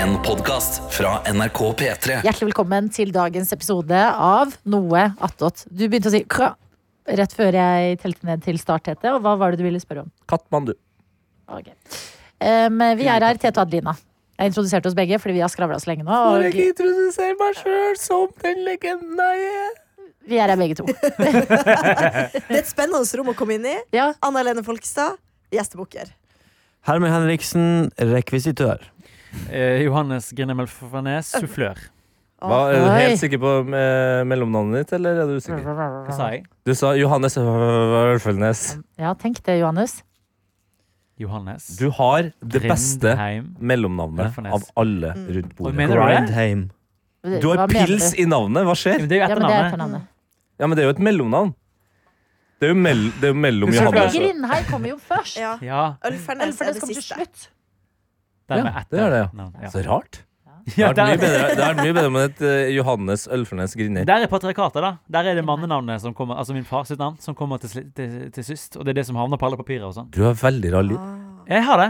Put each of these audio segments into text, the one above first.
En podcast fra NRK P3 Hjertelig velkommen til dagens episode av Noe attåt. Du begynte å si kra rett før jeg telte ned til start, Tete. Og hva var det du ville spørre om? Katmandu. Ok. Um, vi er her, Tete og Adelina. Jeg introduserte oss begge fordi vi har skravla så lenge nå. Får Og jeg ikke introdusere meg sjøl som den legenden jeg er? vi er her begge to. Det er et spennende rom å komme inn i. Ja, Anna Lene Folkestad, gjestebukker. Hermed Henriksen, rekvisitør. Eh, Johannes Grinemel Farnes, sufflør. Hva, er du helt sikker på eh, mellomnavnet ditt, eller er du usikker? Hva sa jeg? Du sa Johannes Ølfølnes. ja tenk det, Johannes. Johannes. Du har det beste Grindheim. mellomnavnet Ølfølnes. av alle Mm. rundt Og bordet. mener du det? Grindheim. Du har Hva mener pils du? i navnet, hva Ja, skjer? men Det er jo Ja, men det er etternavnet. etternavnet. Ja, men det er jo et mellomnavn. Det er jo, mell det er jo mellom Johannes og Grindheim kommer jo først. Ja. Ja, Ølfernes For er det det kommer til siste. slutt. Den Ja, med det gjør det, ja. Ja. Så rart. Ja, Det er mye bedre, det er mye bedre med et eh, Johannes Ølfernes Grinner. der er patriarkatet, da. Der er det mannenavnet som kommer Altså min far sitt navn som kommer til, sli- til, til sist. Og det er det som havner på alle papirer og sånn. Du har veldig rar lyd. Ah. Jeg har det.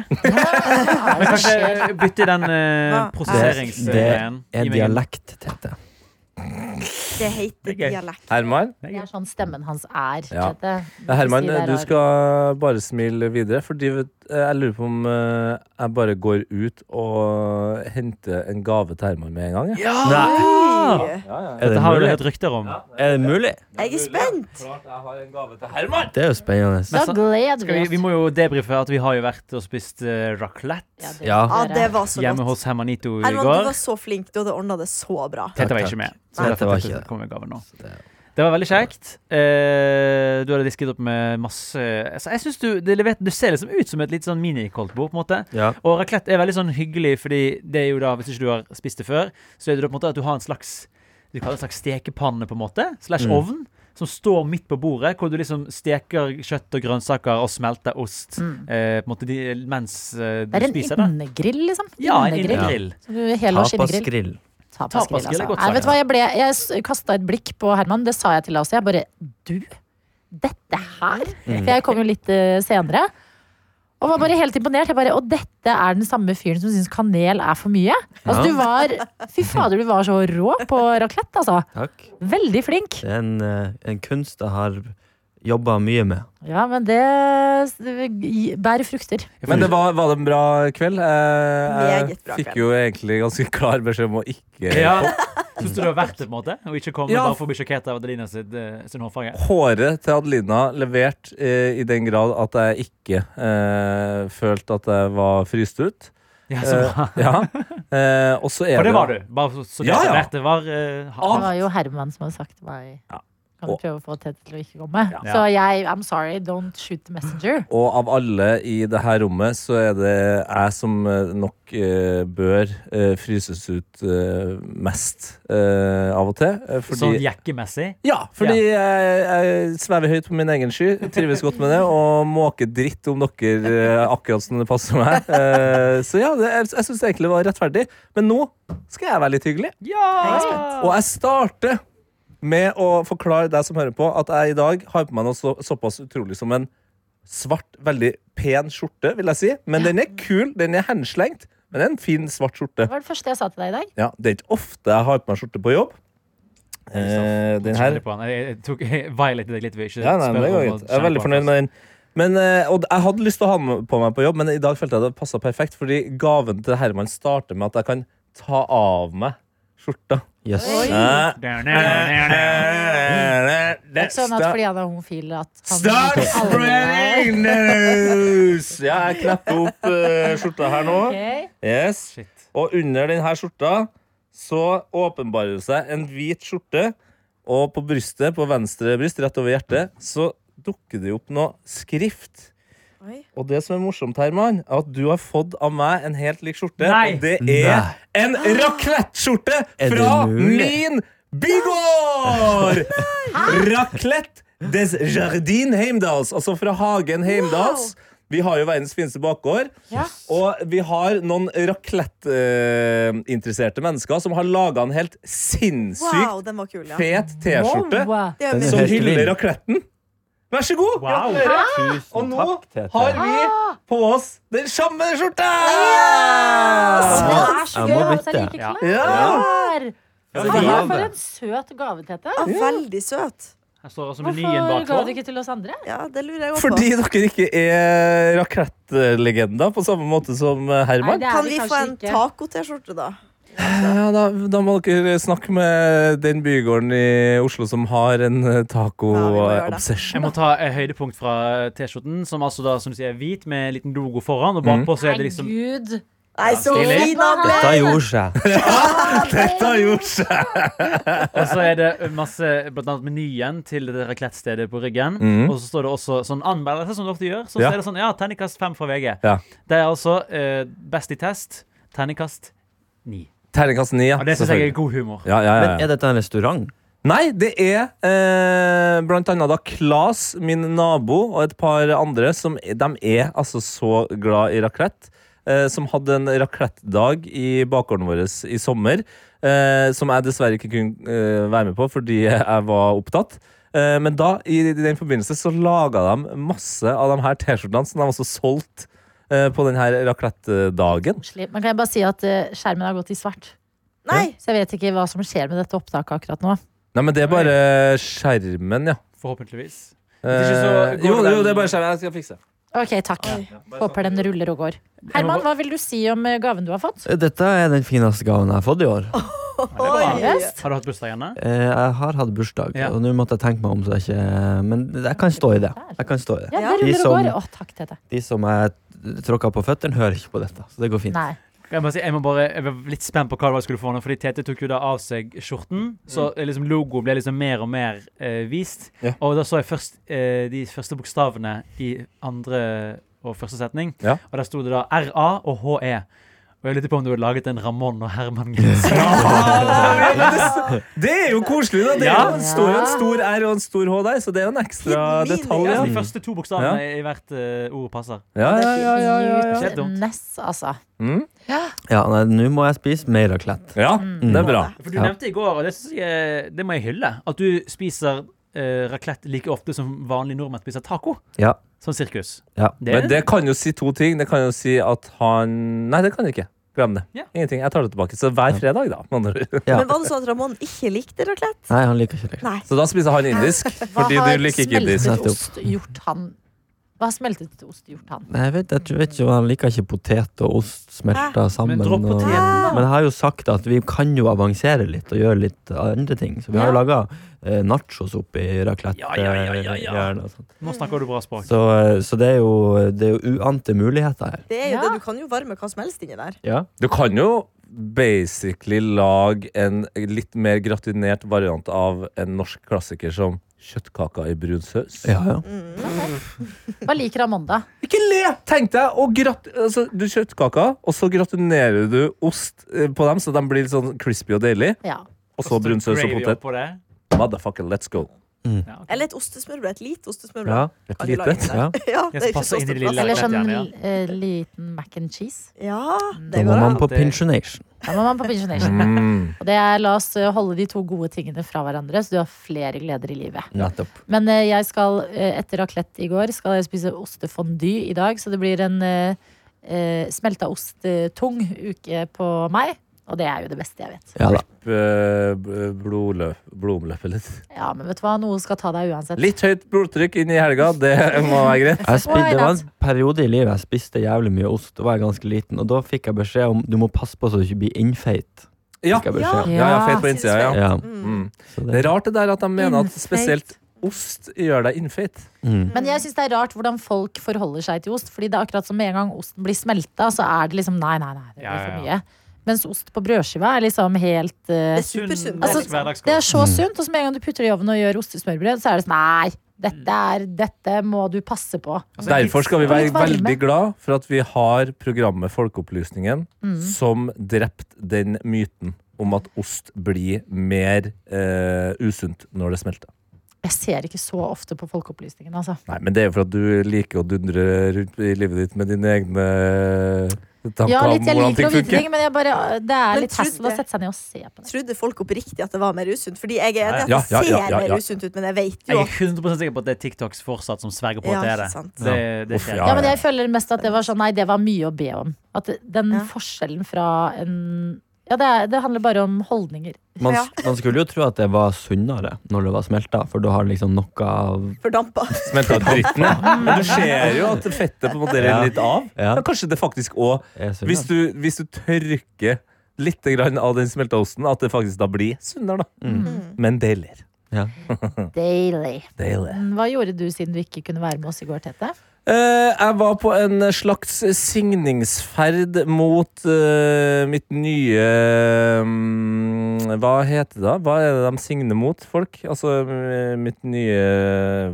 Men kanskje bytte den uh, Det prosesseringsgreien. Er Gi meg en- dialekt, Tete. Det heter er dialekt. Herman, Det er sånn stemmen hans er. Ja. Herman, Si er du skal bare smile videre, fordi jeg lurer på om eh, jeg bare går ut og henter en gave til Herman med en gang. Ja! Nei, Ja, ja, det Dette har du hørt rykter om. Er det mulig? Jeg er spent. Klart jeg har en gave til Herman! Det er jo spennende. Da gleder vi vi, oss. vi må jo debrife at vi har jo vært og spist uh, raclette Ja, det Ja. det var så hjemme godt. hos Hermanito i Herman, du går. var så flink. Du hadde ordna det så bra. Tete var Takk, ikke med. Så Nei. Tete var ikke det. kommer med gaven nå. det- Det var veldig kjekt. Eh, du hadde disket opp med masse altså, Jeg synes du, det leverte, du ser liksom ut som et litt sånn mini-koldtbord. på en måte Ja. Og raclette er veldig sånn hyggelig, fordi det er jo da, hvis ikke du har spist det før, så er det da på en måte at du har en slags Du kaller det en slags stekepanne, på en måte, slash Mm. ovn, som står midt på bordet, hvor du liksom steker kjøtt og grønnsaker og smelter ost Mm. eh, på en måte de, mens eh, du Det er en innegrill, liksom. Ja, en Innegrill. innegrill. Tapasgrill. Tapasgrill, altså. godt Nei, vet du hva, jeg, ble, jeg kasta et blikk på Herman, det sa jeg til deg også. Jeg bare Du? Dette her? Mm. For jeg kom jo litt uh, senere. Og var bare helt imponert. Jeg bare, Og dette er den samme fyren som syns kanel er for mye? Altså, du var Fy fader, du var så rå på raclette, altså. Takk. Veldig flink. Det er en, eh, en kunst jeg har jobba mye med. Ja, men det bærer frukter. Men det var, var det en bra kveld? Eh, jeg bra fikk kveld. jo egentlig ganske klar beskjed om å ikke Ja. Syns du det var verdt det, på en måte? Og ikke komme Ja. bare for å bli sjokkert av Adelina sitt, eh, sin hårfarge? Håret til Adelina levert eh, i den grad at jeg ikke eh, følte at jeg var fryst ut. Ja, så bra. bra. ja. Uh, og så er For det var du. Bare så, så det Ja, ja. det var uh, Det var jo Herman som hadde sagt meg Ja. Kan du prøve å få Tete til å ikke komme? Ja. Så jeg I'm sorry, don't shoot the messenger. Og av alle i det her rommet, så er det jeg som eh, nok eh, bør eh, fryses ut eh, mest eh, av og til. eh, fordi Sånn jakkemessig? Ja, fordi jeg, jeg svever høyt på min egen sky. Trives godt med det. Og måker dritt om dere eh, akkurat som det passer meg. Eh, så ja, det, jeg, jeg syns egentlig det var rettferdig. Men nå skal jeg være litt hyggelig. Ja! Og jeg starter med å forklare deg som hører på, at jeg i dag har på meg noe så, såpass utrolig som en svart, veldig pen skjorte, vil jeg si. Men den er kul, den er henslengt. Men det er en fin, svart skjorte. Det var det første jeg sa til deg i dag. Ja, Det er ikke ofte jeg har på meg skjorte på jobb. Eh, den her. Jeg, tok violated deg litt ikke Ja, nei, det går greit. Jeg er veldig fornøyd med den. Men, eh, og jeg hadde lyst til å ha den på meg på jobb, men i dag følte jeg det passa perfekt. Fordi gaven til Herman starter med at jeg kan ta av meg skjorta. Yes. Det er ikke sånn at fordi han er homofil at han Start spreading news! Ja, jeg knepper opp uh, skjorta her nå. Yes. Og under denne skjorta så åpenbarer det seg en hvit skjorte. Og på brystet, på venstre bryst, rett over hjertet, så dukker det opp noe skrift. Oi. Og det som er morsomt, Herman, er at du har fått av meg en helt lik skjorte. Nei. Og det er Nei. en raclette-skjorte Er fra min bygård! Raclette des Jardin Heimdals, altså fra Hagen Heimdals. Vi har jo verdens fineste bakgård. Ja. Og vi har noen raclette-interesserte mennesker som har laga en helt sinnssykt Wow, kul, ja. fet T-skjorte Wow. Min- som hyller racletten. Vær så god! Wow. Og nå takk, har vi på oss den samme skjorta! Det er så gøy å så er like klær. Ja. Ja. Ja, det det var for en søt gave, Tete. Ja, veldig søt. Hvorfor ga du ikke til oss andre? Ja, det lurer jeg på. Fordi dere ikke er rakettlegender på samme måte som Herman. det er Kan vi få en taco-T-skjorte, da? Ja, da, da må dere snakke med den bygården i Oslo som har en eh, Ja, taco-obsession. Jeg må ta et høydepunkt fra T-skjorten, som altså da, som du sier, er hvit med en liten logo foran. Og bakpå så er det liksom Herregud. Nei, så fin han ble! Dette gjorde seg. Dette har gjort seg! Og så er det masse, blant annet menyen til det raclette-stedet på ryggen. Mm. Og så står det også sånn anmeldelse, som du ofte gjør. Så, Ja. så er det sånn, ja, terningkast fem fra VG. Ja. Det er altså eh, best i test, terningkast ni. Terningkast ni, ja. Og det syns jeg er god humor. Ja, ja, ja, Men er dette en restaurant? Nei, det er eh, blant annet da Klas, min nabo, og et par andre som De er altså så glad i raclette. Eh, som hadde en raclette-dag i bakgården vår i sommer. Eh, som jeg dessverre ikke kunne eh, være med på fordi jeg var opptatt. Eh, men da, i den forbindelse, så laga de masse av de her T-skjortene som de også solgte på den her raclette-dagen. Men kan jeg bare si at eh, skjermen har gått i svart? Nei, Så jeg vet ikke hva som skjer med dette opptaket akkurat nå. Nei, men det er bare skjermen, ja. Forhåpentligvis. Eh, jo, det jo, det er bare skjermen. Jeg skal fikse. Ok, takk. Håper den ruller og går. Herman, hva vil du si om eh, gaven du har fått? Dette er den fineste gaven jeg har fått i år. Har du hatt bursdag igjen? Eh, Jeg har hatt bursdag, Ja. og nå måtte jeg tenke meg om, så jeg ikke Men jeg kan stå i det. Jeg kan stå i det. Ja, Ja. det De ruller og går. Å, takk, Tete. De som jeg tråkka på føttene, hører ikke på dette, så det går fint. Nei. Jeg, må si, jeg, må bare, jeg var litt spent på hva det var jeg skulle få nå, fordi Tete tok jo da av seg skjorten. Så eh, liksom logoen ble liksom mer og mer eh, vist. Ja. Og da så jeg først eh, de første bokstavene i andre og første setning. Ja. Og der sto det da RA og HE. Og jeg lurte på om du hadde laget en Ramón og Herman-genser. Det er jo koselig, da. Det Ja. jo en stor, en stor R og en stor H der, så det er jo en ekstra detalj. Ja, Ja, de første to bokstavene i hvert uh, ord passer. ja, ja. ja, ja, ja, ja. Ness, altså. Mm. Ja, nei, nå må jeg spise mer raclette. ja det er bra. For du nevnte i går, og det, jeg, det må jeg hylle, at du spiser uh, raclette like ofte som vanlige nordmenn spiser taco. Ja. Sånn sirkus. Ja. Det, Men det kan jo si to ting. Det kan jo si at han Nei, det kan det ikke. Glem det. Ja. Ingenting. Jeg tar det tilbake. Så hver fredag, da. Ja. Men var det sånn at Ramón ikke likte raclette? Nei, han liker ikke raclette. Så da spiser han indisk. Hva Fordi har du liker ikke indisk. smeltet Nettopp. ost gjort han Hva har smeltet ost gjort han? Nei, jeg vet, jeg vet ikke, Han liker ikke potet og ost smelta sammen. Men og, men jeg har jo sagt at vi kan jo avansere litt og gjøre litt andre ting. Så vi har jo Ja. laga nachos oppi raclette. Ja, ja, ja, ja, ja. hjørnet og sånt. Nå snakker du bra språk. Så, eh, så det er jo, det er jo uante muligheter her. Det er jo Ja. det, Du kan jo varme hva som helst inni der. Ja. Du kan jo basically lage en litt mer gratinert variant av en norsk klassiker som kjøttkaker i brun saus. Ja, ja. Hva liker Amanda? Ikke le! Tenk deg å grat altså, Du kjøttkaker, og så gratinerer du ost eh, på dem, så de blir litt sånn crispy og deilig. Ja. Og så brun saus og potet. Motherfucker, let's go. Ja, ok. Eller et ostesmørbrød. Et lite ostesmørbrød. ja. Et lite et. det? ja. Ja, er. Eller sånn eh, liten mac and cheese. Ja, Da det må man på Det- pensjonation. Da må man på pensjonation. Mm. Og det er, la oss eh, holde de to gode tingene fra hverandre, så du har flere gleder i livet. Nettopp. Men eh, jeg skal, eh, etter raclette i går, skal jeg spise ostefondy i dag. Så det blir en eh, smelta ost-tung uke på meg. Og det er jo det beste jeg vet. Ja. Eh, blodomløpet litt. Ja, men vet du hva, noe skal ta deg uansett. Litt høyt blodtrykk inn i helga, det må være greit. Det var en periode i livet jeg spiste jævlig mye ost. Da var jeg ganske liten, og da fikk jeg beskjed om du må passe på så du ikke blir innfeit. Ja, om. ja, ja feit på innsida, ja. Ja, Mm. Mm. Det er rart det der at de mener at spesielt ost gjør deg innfeit. Mm. Men jeg syns det er rart hvordan folk forholder seg til ost. Fordi det er akkurat som med en gang osten blir smelta, så er det liksom nei, nei, nei, det blir Ja, ja, for mye. Mens ost på brødskiva er liksom helt uh, Det er supersunt. Altså. Det er så sunt. Og så med en gang du putter det i ovnen og gjør ostesmørbrød, så er det sånn nei, dette, er, dette må du passe på. Altså, Derfor skal vi være veldig glad for at vi har programmet Folkeopplysningen Mm. som drept den myten om at ost blir mer uh, usunt når det smelter. Jeg ser ikke så ofte på Folkeopplysningen, altså. Nei, men det er jo for at du liker å dundre rundt i livet ditt med dine egne Ja, litt, jeg liker å vite ting, men jeg bare, det er Men litt hassle å sette seg ned og se på det. Trodde folk oppriktig at det var mer usunt? Fordi jeg er enig i at det ja, ser ja, ja, ja. mer usunt ut, men jeg vet jo Jeg er at 100 sikker på at det er TikToks fortsatt som sverger på Ja, at det er det. Det, det Uff, ja, Ja, men jeg føler mest at det var sånn, nei, det var mye å be om. At den Ja. forskjellen fra en Ja, det, er, det handler bare om holdninger. Man, Ja. man skulle jo tro at det var sunnere når det var smelta, for da har liksom noe av Fordampa. Smelta dritten, ja. Men du ser jo at fettet på en måte Ja. renner litt av. Ja. Men kanskje det faktisk òg hvis, du- hvis du tørker litt grann av den smelta osten, at det faktisk da blir sunnere, da. Mm. Men deiligere. Ja. Daily. Deilig. Mm, Hva gjorde du siden du ikke kunne være med oss i går, Tete? Eh, jeg var på en slags signingsferd mot uh, mitt nye um, Hva heter det? da? Hva er det de signer mot, folk? Altså eh, mitt nye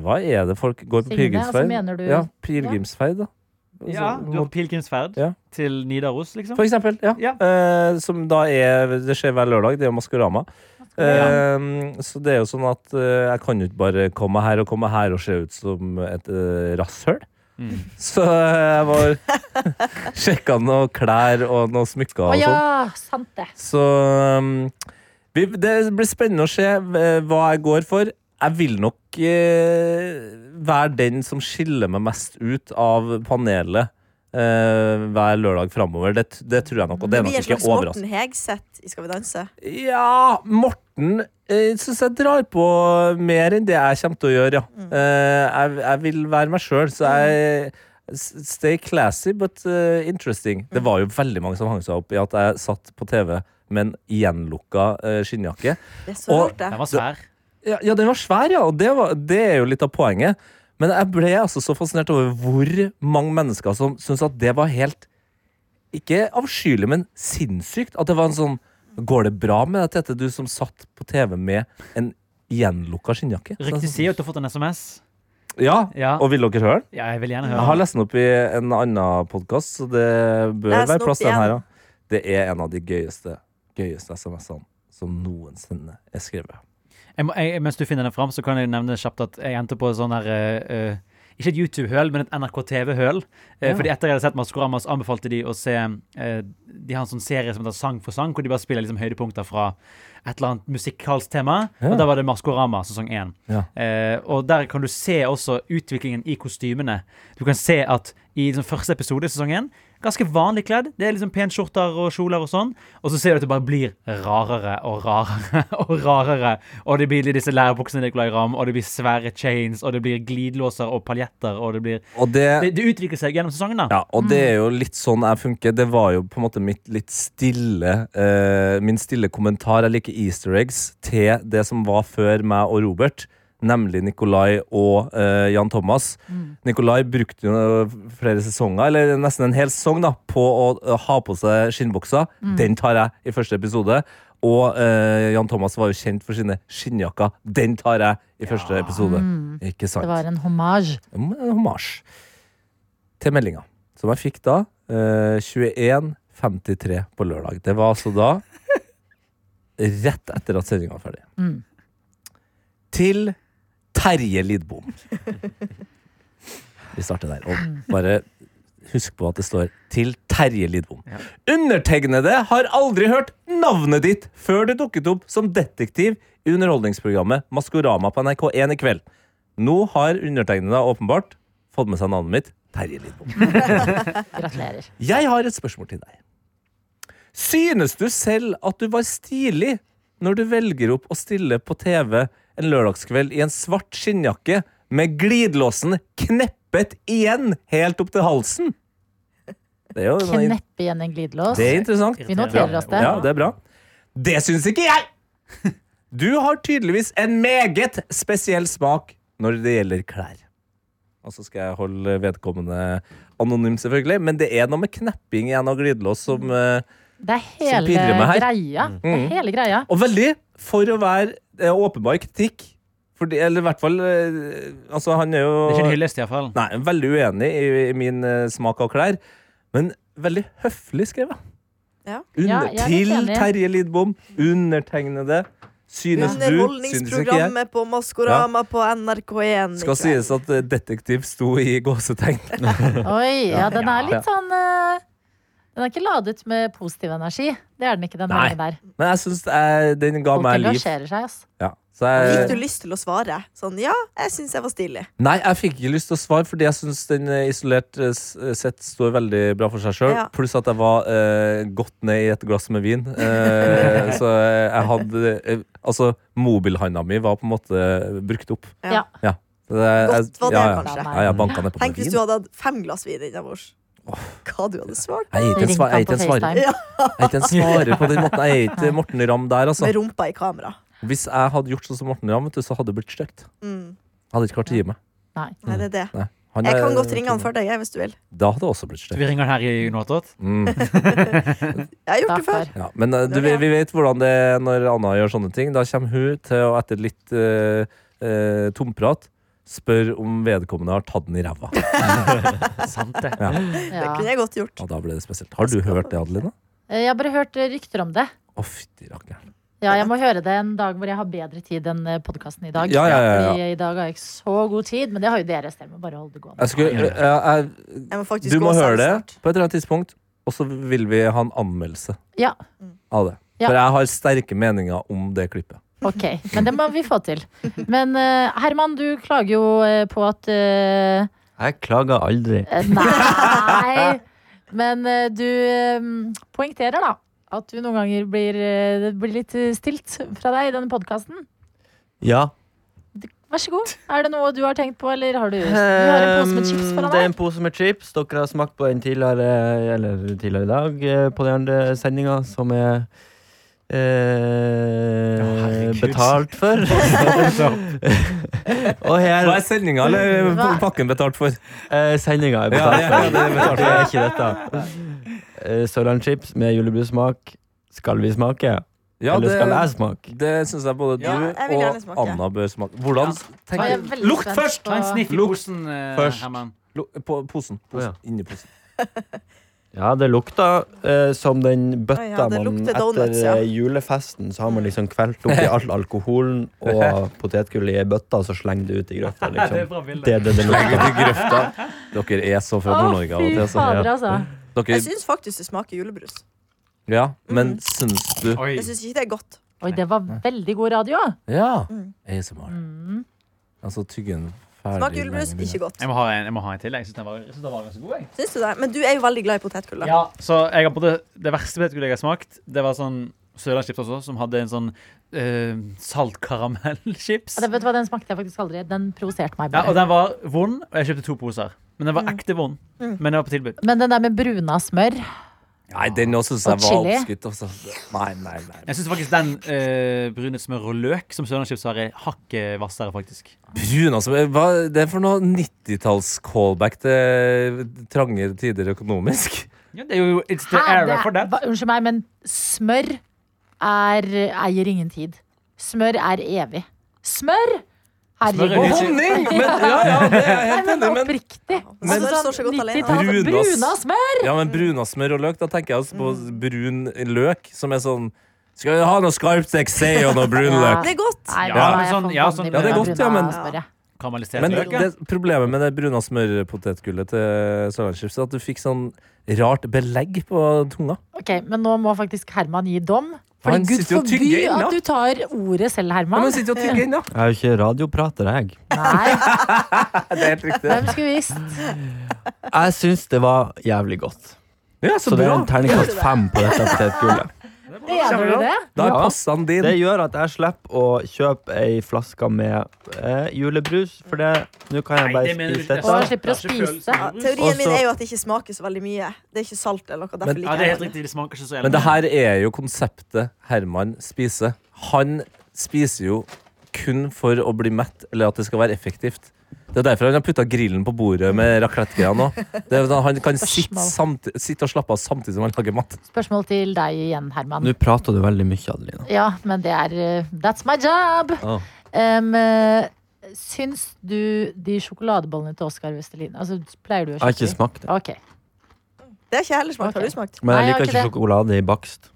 Hva er det folk går på Signe, pilegrimsferd? altså du- Ja, pilegrimsferd, da. Altså, Ja, du har pilegrimsferd Ja. til Nidaros, liksom. For eksempel. Ja. Ja. Uh, som da er Det skjer hver lørdag. Det er Maskorama. Eh, så det er jo sånn at jeg kan jo ikke bare komme her og komme her og se ut som et uh, rasshøl. Mm. Så jeg var sjekka noen klær og noen smykker og sånn. ja, sant det. Så um, vi, det blir spennende å se eh, hva jeg går for. Jeg vil nok eh, være den som skiller meg mest ut av panelet eh, hver lørdag framover. Det, det tror jeg nok, og det er nok ikke overraskende. Morten Hegseth i Skal vi danse. Ja, Morten uh, syns jeg drar på mer enn det jeg kommer til å gjøre, ja. Eh, jeg, jeg vil være meg sjøl, så jeg Stay classy, but uh, interesting. Det var jo veldig mange som hang seg opp i at jeg satt på TV med en gjenlukka eh, skinnjakke. Det er så Og- rart, det. Den var svær. Ja, ja, den var svær, ja, og det, var, det er jo litt av poenget. Men jeg ble altså så fascinert over hvor mange mennesker som syntes at det var helt Ikke avskyelig, men sinnssykt. At det var en sånn Går det bra med deg, Tete, du som satt på TV med en gjenlukka skinnjakke? Riktig sier at du har fått en SMS. Ja, Ja, og vil dere høre den? ja jeg vil gjerne høre Jeg har lest den opp i en annen podkast, så det bør være plass til den her. Ja. Det er en av de gøyeste, gøyeste SMS-ene som noensinne er skrevet. Jeg må, jeg, mens du finner den fram, så kan jeg nevne kjapt at jeg endte på sånn her uh, eh, Ikke et YouTube-høl, men et NRK TV-høl. Uh, Ja. Fordi etter jeg hadde sett Maskorama, så anbefalte de å se eh, De har en sånn serie som heter Sang for sang, hvor de bare spiller liksom høydepunkter fra et eller annet musikalsk tema. Ja. Og da var det Maskorama sesong én. Ja. Eh, og der kan du se også utviklingen i kostymene. Du kan se at i liksom første episode i sesongen Ganske vanlig kledd. Det er liksom penskjorter og kjoler og sånn. Og så ser du at det bare blir rarere og rarere og rarere. Og det blir disse lærbuksene Nicolay Ramm, og det blir svære chains, og det blir glidelåser og paljetter, og det blir Og det, Det, det utvikler seg gjennom sesongen, da. Ja, og det er jo litt sånn jeg funker. Det var jo på en måte mitt litt stille uh, Min stille kommentar. Jeg liker easter eggs til det som var før meg og Robert. Nemlig Nikolai og uh, Jan Thomas. Nikolai brukte jo flere sesonger, eller nesten en hel sesong, da, på å eh, ha på seg skinnbukser. Den tar jeg i første episode. Og uh, Jan Thomas var jo kjent for sine skinnjakker. Den tar jeg i første episode. Ikke sant? Det var en hommage. En hommage til meldinga, som jeg fikk da. Eh, 21.53 på lørdag. Det var altså da rett etter at sendinga var ferdig. Mm. Til Terje Lidbom. Vi starter der. Og bare husk på at det står 'til Terje Lidbom'. Ja. Undertegnede har aldri hørt navnet ditt før du dukket opp som detektiv i underholdningsprogrammet Maskorama på NRK1 i kveld. Nå har undertegnede åpenbart fått med seg navnet mitt. Terje Lidbom. Gratulerer. Jeg har et spørsmål til deg. Synes du selv at du var stilig når du velger opp å stille på TV en lørdagskveld i en svart skinnjakke med glidelåsen kneppet igjen helt opp til halsen? Det er Kneppe igjen en glidelås. det er interessant. Vi noterer oss det. Ja, det er bra. Det syns ikke jeg! Du har tydeligvis en meget spesiell smak når det gjelder klær. Og så skal jeg holde vedkommende anonym, selvfølgelig. Men det er noe med knepping igjen av glidelås som eh, Det er hele greia. Mm. Det er Mm. hele greia. Og veldig for å være eh, åpenbar kritikk. Fordi, eller i hvert fall eh, Altså, han er jo Det er ikke en hyllest, iallfall. Nei, veldig uenig i, i min eh, smak av klær. Men veldig høflig skrevet. Ja. Under, Ja, til. Terje Lidbom. Undertegnede. Synes du, synes ikke jeg. På Maskorama på NRK1. Skal sies at detektiv sto i gåsetegn. Oi, ja, den er litt sånn eh, Den er ikke ladet med positiv energi. Det er den ikke, den Nei. der. Men jeg syns den ga Folk meg liv. engasjerer seg, ass. Ja. Så Fikk du lyst til å svare? Sånn, ja, jeg syns jeg var stilig. nei, jeg fikk ikke lyst til å svare, fordi jeg syns den eh, isolert eh, sett står veldig bra for seg sjøl. Ja. Pluss at jeg var eh, godt ned i et glass med vin. Eh, så jeg hadde eh, Altså, mobilhanda mi var på en måte brukt opp. Ja. Ja. Det, jeg- jeg- Godt var det, ja, ja. kanskje. Ja, jeg banka ned på Tenk med hvis vin. du hadde hatt fem glass vin innabords. Hva du hadde svart? Jeg er ikke en, er svarer. Ja. Jeg er ikke en svarer på den måten. Jeg er ikke Morten Ramm der, altså. Med rumpa i kamera. Hvis jeg hadde gjort sånn som Morten Ramm, så hadde det blitt stygt. Mm. Hadde ikke klart å gi meg. Nei. Nei, det er det. Nei. Han Jeg er- kan godt ringe han for deg, hvis du vil. Da hadde det også blitt stygt. vi ringer han her i Unotot? Mm. Jeg har gjort det før. Ja, men eh, du, vi, vi vet hvordan det er når Anna gjør sånne ting. Da kommer hun til å, etter litt uh, uh, tomprat, spørre om vedkommende har tatt den i ræva. Sant det. Ja. Det kunne jeg godt gjort. Og da ble det spesielt. Har du hørt det, Adelina? Eh, Jeg har bare hørt eh, rykter om det. Å, fytti rakkeren. Ja, jeg må høre det en dag hvor jeg har bedre tid enn podkasten i dag. Ja, ja, ja, ja. Fordi i dag har jeg ikke så god tid, men det har jo dere. Jeg må bare holde det gående. Jeg skulle, jeg, jeg, Jeg må du må høre det snart. på et eller annet tidspunkt, og så vil vi ha en anmeldelse Ja. av det. Ja. For jeg har sterke meninger om det klippet. Ok, men det må vi få til. Men eh, Herman, du klager jo eh, på at eh, Jeg klager aldri. eh, Nei! Men eh, du eh, poengterer da at du noen ganger blir, eh, det blir litt eh, stilt fra deg i denne podkasten. Ja. Vær så god. Er det noe du har tenkt på, eller har du, du har en pose med chips foran Det er deg? en pose med chips. Dere har smakt på den tidligere, eller tidligere i dag eh, på den andre sendinga, som er eh, betalt for. Og her Hva er sendinga eller Hva? pakken betalt for? eh, Sendinga er betalt for. ja, det er betalt Det er ikke dette. Eh, Sørlandschips med julebrussmak. Skal vi smake? Ja, eller skal det, jeg smake? det syns jeg både du Ja, jeg og smake. Anna bør smake. Hvordan tenker er du? Lukt først! på- Ta en sniff i Lukt posen, eh. Herman. På posen. Ja. posen. Inni posen. Ja, det lukta eh, som den bøtta ja, man donuts, etter ja. eh, julefesten, så har man liksom kvelt oppi all alkoholen og potetgull i ei bøtte, og så slenger det ut i grøfta. Det Liksom. Det er det det lukter. grøfta. Dere er så fra Nord-Norge av og til. Så. altså. Dere, Jeg syns faktisk det smaker julebrus. ja, men Mm. syns du Oi. Jeg syns ikke det er godt. Oi, det var veldig god radio. Ja. Mm. ASMR. Mm. Altså tygge Smaker julebrus, ikke godt. Jeg må ha en, jeg må ha en til. Jeg syns den, var- jeg synes den var ganske god. Jeg. Syns du det? Men du er jo veldig glad i potetgull. da. Ja, så jeg har både, Det verste potetgullet jeg har smakt, det var sånn Sørlandschips også, som hadde en sånn uh, saltkaramellchips. Ja, det, vet du hva, Den smakte jeg faktisk aldri. Den provoserte meg Ja, og bare. den var vond, og jeg kjøpte to poser. Men den var Mm. ekte vond. Mm. Men den var på tilbud. Men den der med bruna smør Nei, den også syns jeg var chili. oppskutt. Også. Nei, nei, nei. Jeg syns faktisk den uh, brune smør og løk som Sørlandschips har, er hakket hvassere, faktisk. Brun, altså. Hva det er for noe 90-talls-callback til trange tider økonomisk? Ja, det er jo It's the Hæ, era er- for that. hva- Unnskyld meg, men smør er, eier ingen tid. Smør er evig. Smør! Er Herregud. Og Honning! Men, ja, ja, det er jeg helt enig, men oppriktig. Men Altså, smør står så godt alene. 90-tallet, Brunas- Bruna smør! Ja, men bruna smør og løk, da tenker jeg altså på brun løk, som er sånn Skal vi ha noe skarpt sei og noe brun Ja. løk? Det er godt. Nei, Ja, men sånn- ja, sånn- Ja, det er godt, ja, men- ja. Men det, det, problemet med det bruna smørpotetgullet til Sørlandschips er at du fikk sånn rart belegg på tunga. Ok, Men nå må faktisk Herman gi dom. Fordi Han Gud forby at du tar ordet selv, Herman. men sitter og tygger inn, da. Jeg er jo ikke radioprater, jeg. Nei, Det er helt riktig. hvem skulle visst? Jeg syns det var jævlig godt. Ja, så Så det er bra. en terningkast fem på dette potetgullet. Mener du det? Da er passer din. Det gjør at jeg slipper å kjøpe ei flaske med eh, julebrus, for det nå kan jeg Nei, bare det mener du spise ikke. Og dette. slipper å er spise. Ja, teorien min Også- er jo at det ikke smaker så veldig mye. Det er ikke salt eller noe. Derfor Men- liker Ja, det er jeg helt det. riktig. Det smaker ikke så Men det her er jo konseptet Herman spiser. Han spiser jo kun for å bli mett, eller at det skal være effektivt. Det er derfor han har putta grillen på bordet med raclette-greia nå. Det sånn Han kan sitte, Spørsmål. sitte og slappe av samtidig som han lager mat. Spørsmål til deg igjen, Herman. Nå prater du veldig mye, Adelina. Ja, men det er eh, That's my job! Oh. Um, syns du de sjokoladebollene til Oskar Vestelin Altså, pleier du å Jeg har ikke smakt det. Okay. Det har ikke jeg heller smakt. Har du smakt? Men jeg liker Nei, liker ikke ikke sjokolade i bakst.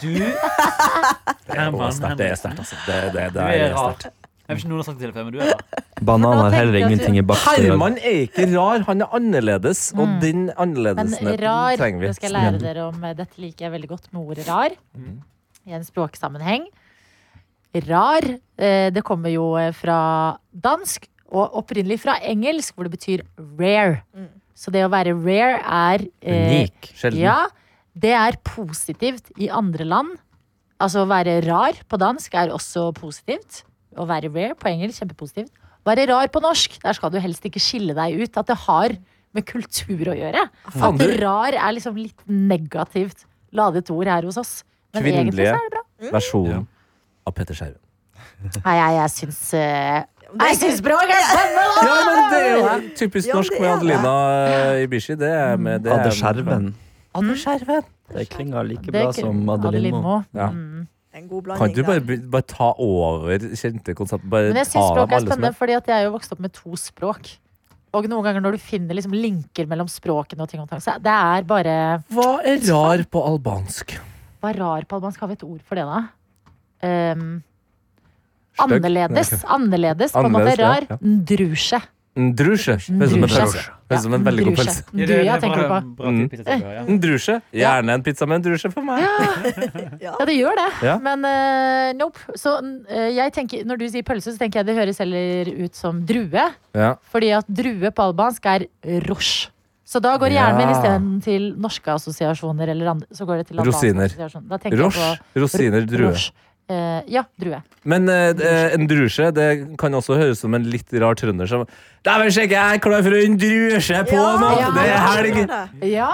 Du Det er sterkt, er altså. Det, det, det det er er sterkt. Jeg vet ikke noen har sagt det til før, men du er da. Banan har heller ingenting i bakst. Herman er ikke rar, han er annerledes, og Mm. den Men rar, trenger vi. det skal jeg lære dere om. Dette liker jeg veldig godt med ordet rar. Mm. I en språksammenheng. Rar, eh, det kommer jo eh, fra dansk, og opprinnelig fra engelsk, hvor det betyr rare. Mm. Så det å være rare er eh, Unik. Sjelden. Ja, det er positivt i andre land. Altså å være rar på dansk er også positivt. Å være rare på engelsk, kjempepositivt. Være rar på norsk, der skal du helst ikke skille deg ut. At det har med kultur å gjøre. At rar er liksom litt negativt ladet ord her hos oss. Men egentlig så er det bra. Versjonen av Petter Skjerven. Nei, jeg, jeg syns uh, Jeg syns språk er spennende! Ja, men det er jo typisk norsk med. Adelina eh, Ibishi. Det er med det Adde Skjerven. Adde Skjerven. Det klinger like bra som Adeline Moe. Ja. Mm. En god Kan du bare, bare ta over kjente konsepter? Bare Men jeg syns språk er spennende, fordi jeg er jo vokst opp med to språk. Og noen ganger når du finner liksom linker mellom språkene og ting og tang, så det er bare Hva er rar på albansk? Hva er rar på albansk? Har vi et ord for det, da? Um, annerledes. Annerledes, på en måte. Rar. ja, ja. Ndrusje. Ndrusje. Ndrusje. Høres ut som en veldig god pølse. Nduja tenker du på. Bra Mm. til pizzatilbehør, ja. Ndrusje. Gjerne en pizza med en drusje for meg. Ja, det gjør det. Ja. Men eh, nope. Så eh, jeg tenker, når du sier pølse, så tenker jeg det høres heller ut som drue. Ja. Fordi at drue på albansk er rosh. Så da går hjernen min Ja. isteden til norske assosiasjoner. Eller andre, så går det til albanske Rosiner. assosiasjoner. Da tenker jeg Roche. på Rosiner, drue. rosh. Eh, ja, drue. Men eh, en drusje det kan også høres som en litt rar trønder som Dæven, sjekke, jeg er klar for en drusje på Ja, nå! ja. Det er helg! Ja.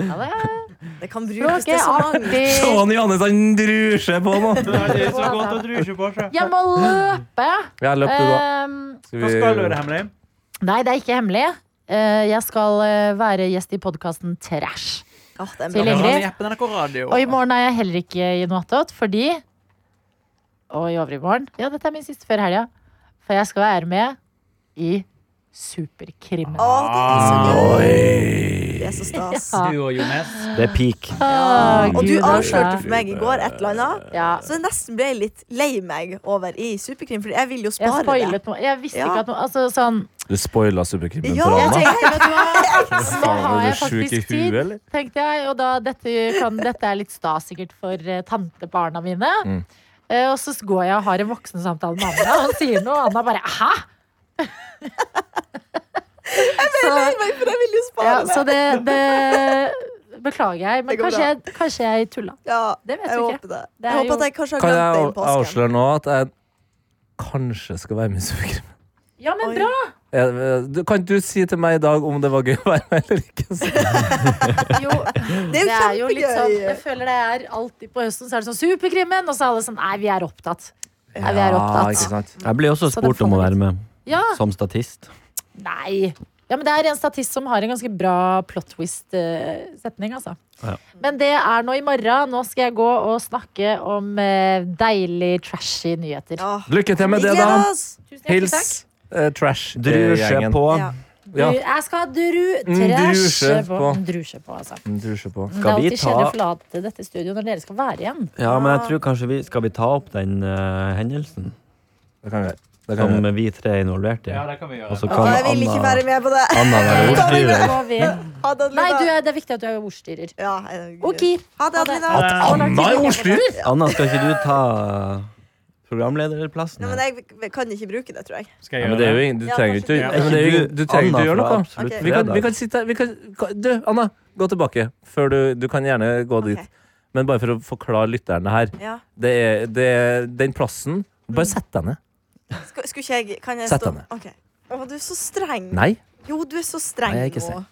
ja det det kan brukes til så mange. Sånn Johannes, han drusje på nå! Det er så godt å drusje på seg. Jeg må løpe. Ja, løp du, da. Skal vi... Hva skal du, gjøre hemmelig? nei, det er ikke hemmelig. Eh, jeg skal være gjest i podkasten Trash. Oh, Til. Ingrid. Og i morgen er jeg heller ikke i noe attåt, fordi Og i overmorgen Ja, dette er min siste før helga. For jeg skal være med i Superkrimmen. Å, det er så Ah. gøy. Det er så stas. Ja. Du og Jones. Det er peak. Å, Og du Gud, avslørte altså. for meg i går et eller annet. Ja. Så jeg nesten ble litt lei meg over i Superkrim, for jeg vil jo Jeg spare det. spoilet noe. Jeg visste Ja. ikke at noe Altså sånn Du spoila superkrimmen Ja, for Jeg Anna. tenkte, vet du hva? Nå Faen, har er jeg du sjuk i faktisk huet, tid, eller? tenkte jeg. Og da, dette, kan, dette er litt stas sikkert for uh, tantebarna mine. Mm. Eh, og så går jeg og har en voksensamtale med Anna, og han sier noe, og Anna bare hæ? så, For jeg vil jo spare ja, det. så det, det beklager jeg, men kanskje jeg, kanskje jeg tulla. Ja, Det vet jeg vi ikke. det. Det Jeg håper jo- at jeg kanskje har Kan glemt det innen jeg avsløre nå at jeg kanskje skal være med i superkrimmen? Ja, men Oi. bra! Eh, du- Kan ikke du si til meg i dag om det var gøy å være med eller ikke? Så- Jo, Det er jo litt sånn. Jeg føler det er alltid på høsten, så er det sånn Superkrimmen, og så er alle sånn Nei, vi er opptatt. Nei, vi er opptatt. ikke sant? Jeg blir også spurt om å være med Ja, som statist. Nei. Ja, men det er en statist som har en ganske bra plot twist-setning, altså. Ja. Men det er nå i morgen. Nå skal jeg gå og snakke om eh, deilig, trashy nyheter. Ja. Lykke til med det, da. Tusen. Hils eh, trash Drusje gjengen. på. Ja. Ja. Jeg skal dru Mm, drusje på. på. Mm, Drusje på, altså. Mm, Drusje på. Det er alltid kjedelig å forlate dette studioet når dere skal være igjen. Ja, men jeg tror kanskje vi Skal vi ta opp den uh, hendelsen Det kan vi gjøre. Det kan vi som vi tre er involvert i? Ja, det kan vi Og så kan jeg vil ikke Anna, være med på det. Anna være ordstyrer. Ha Nei, du, er- det er viktig at du er ordstyrer. Ja, Ok. Ha det, Adelina. Ha tid Anna er ordstyrer? Anna, skal ikke du ta programlederplassen? Nei, men jeg kan ikke bruke det, tror jeg. Skal Ja, jeg men det er jo ingen, du Ja, trenger kanskje ikke ja, men det er jo Du trenger ikke å gjøre noe. Absolutt Ok. Vi kan, vi fredag. kan sitte vi kan, kan- Du, Anna, gå tilbake. Før du, du kan gjerne gå dit. Ok. Men bare for å forklare lytterne her. Ja. Det er, det er den plassen Bare sett deg ned. Sk- skulle ikke jeg Kan jeg Sett stå deg ned. Ok. Å, du er så streng. Nei. Jo, du er så streng Nei, jeg er ikke nå.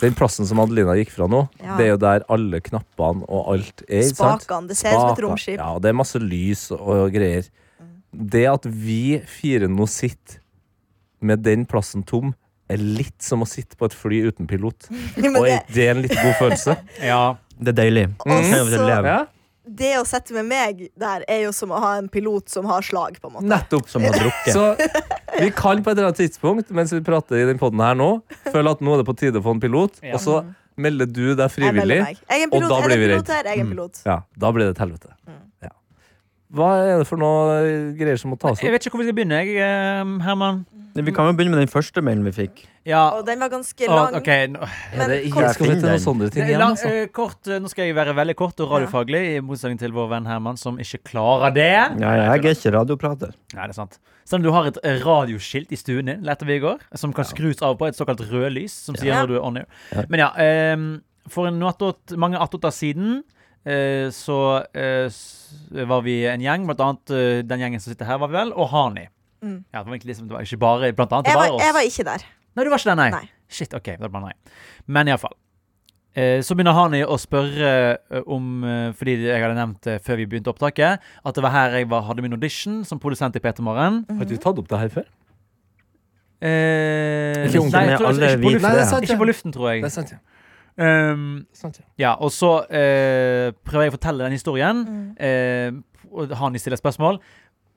Den plassen som Adelina gikk fra nå, Ja. det er jo der alle knappene og alt er. Spakene. Det ser ut som et romskip. Ja, det er masse lys og, og greier. Det at vi fire nå sitter med den plassen tom, er litt som å sitte på et fly uten pilot. Og det, er det en litt god følelse? Ja. Det er deilig. Også- Kan det å sette med meg der er jo som å ha en pilot som har slag, på en måte. nettopp. Som har drukket. Så vi kan på et eller annet tidspunkt mens vi prater i den podden her nå, føle at nå er det på tide å få en pilot, Ja. og så melder du deg frivillig. jeg Jeg er en og da blir vi pilot er Mm. pilot. Ja, da blir det et helvete. Mm. Hva er det for noe greier som må tas Jeg opp? vet ikke hvor vi skal begynne, jeg, eh, Herman. Vi kan jo begynne med den første mailen vi fikk. Ja, Og den var ganske lang. ok, nå- Ja, det Men jeg skal vi til noen sånne ting igjen? Lang, Altså? eh, kort, eh, nå skal jeg være veldig kort og radiofaglig, i motsetning til vår venn Herman, som ikke klarer det. Ja, jeg er ikke radioprater. Nei, det er sant. Selv om du har et eh, radioskilt i stuen din, lærte vi i går, som kan skrus av på et såkalt rødlys, som sier Ja. når du er on air. Ja. Men ja, ehm, for en attåt, mange attåter siden eh, så eh, s- var vi en gjeng, blant annet eh, den gjengen som sitter her, var vi vel, og Hani. Mm. Ja, det var egentlig liksom, det var ikke bare blant annet, det Jeg var var, oss. jeg var ikke der. Nei, du var ikke der, nei. Nei. Shit, ok, da blander nei. Men iallfall. Eh, så begynner Hani å spørre eh, om eh, Fordi jeg hadde nevnt det før vi begynte opptaket, at det var her jeg var, hadde min audition som produsent i P3 Morgen. Har du tatt opp det her før? Eh, Ikke nei, jeg tror, ikke, på luften, Nei, det er sant, ikke på luften, tror Det er sant, ja. Um, Sant, ja. ja, og så uh, prøver jeg å fortelle den historien. Mm. Uh, og Hani stiller spørsmål.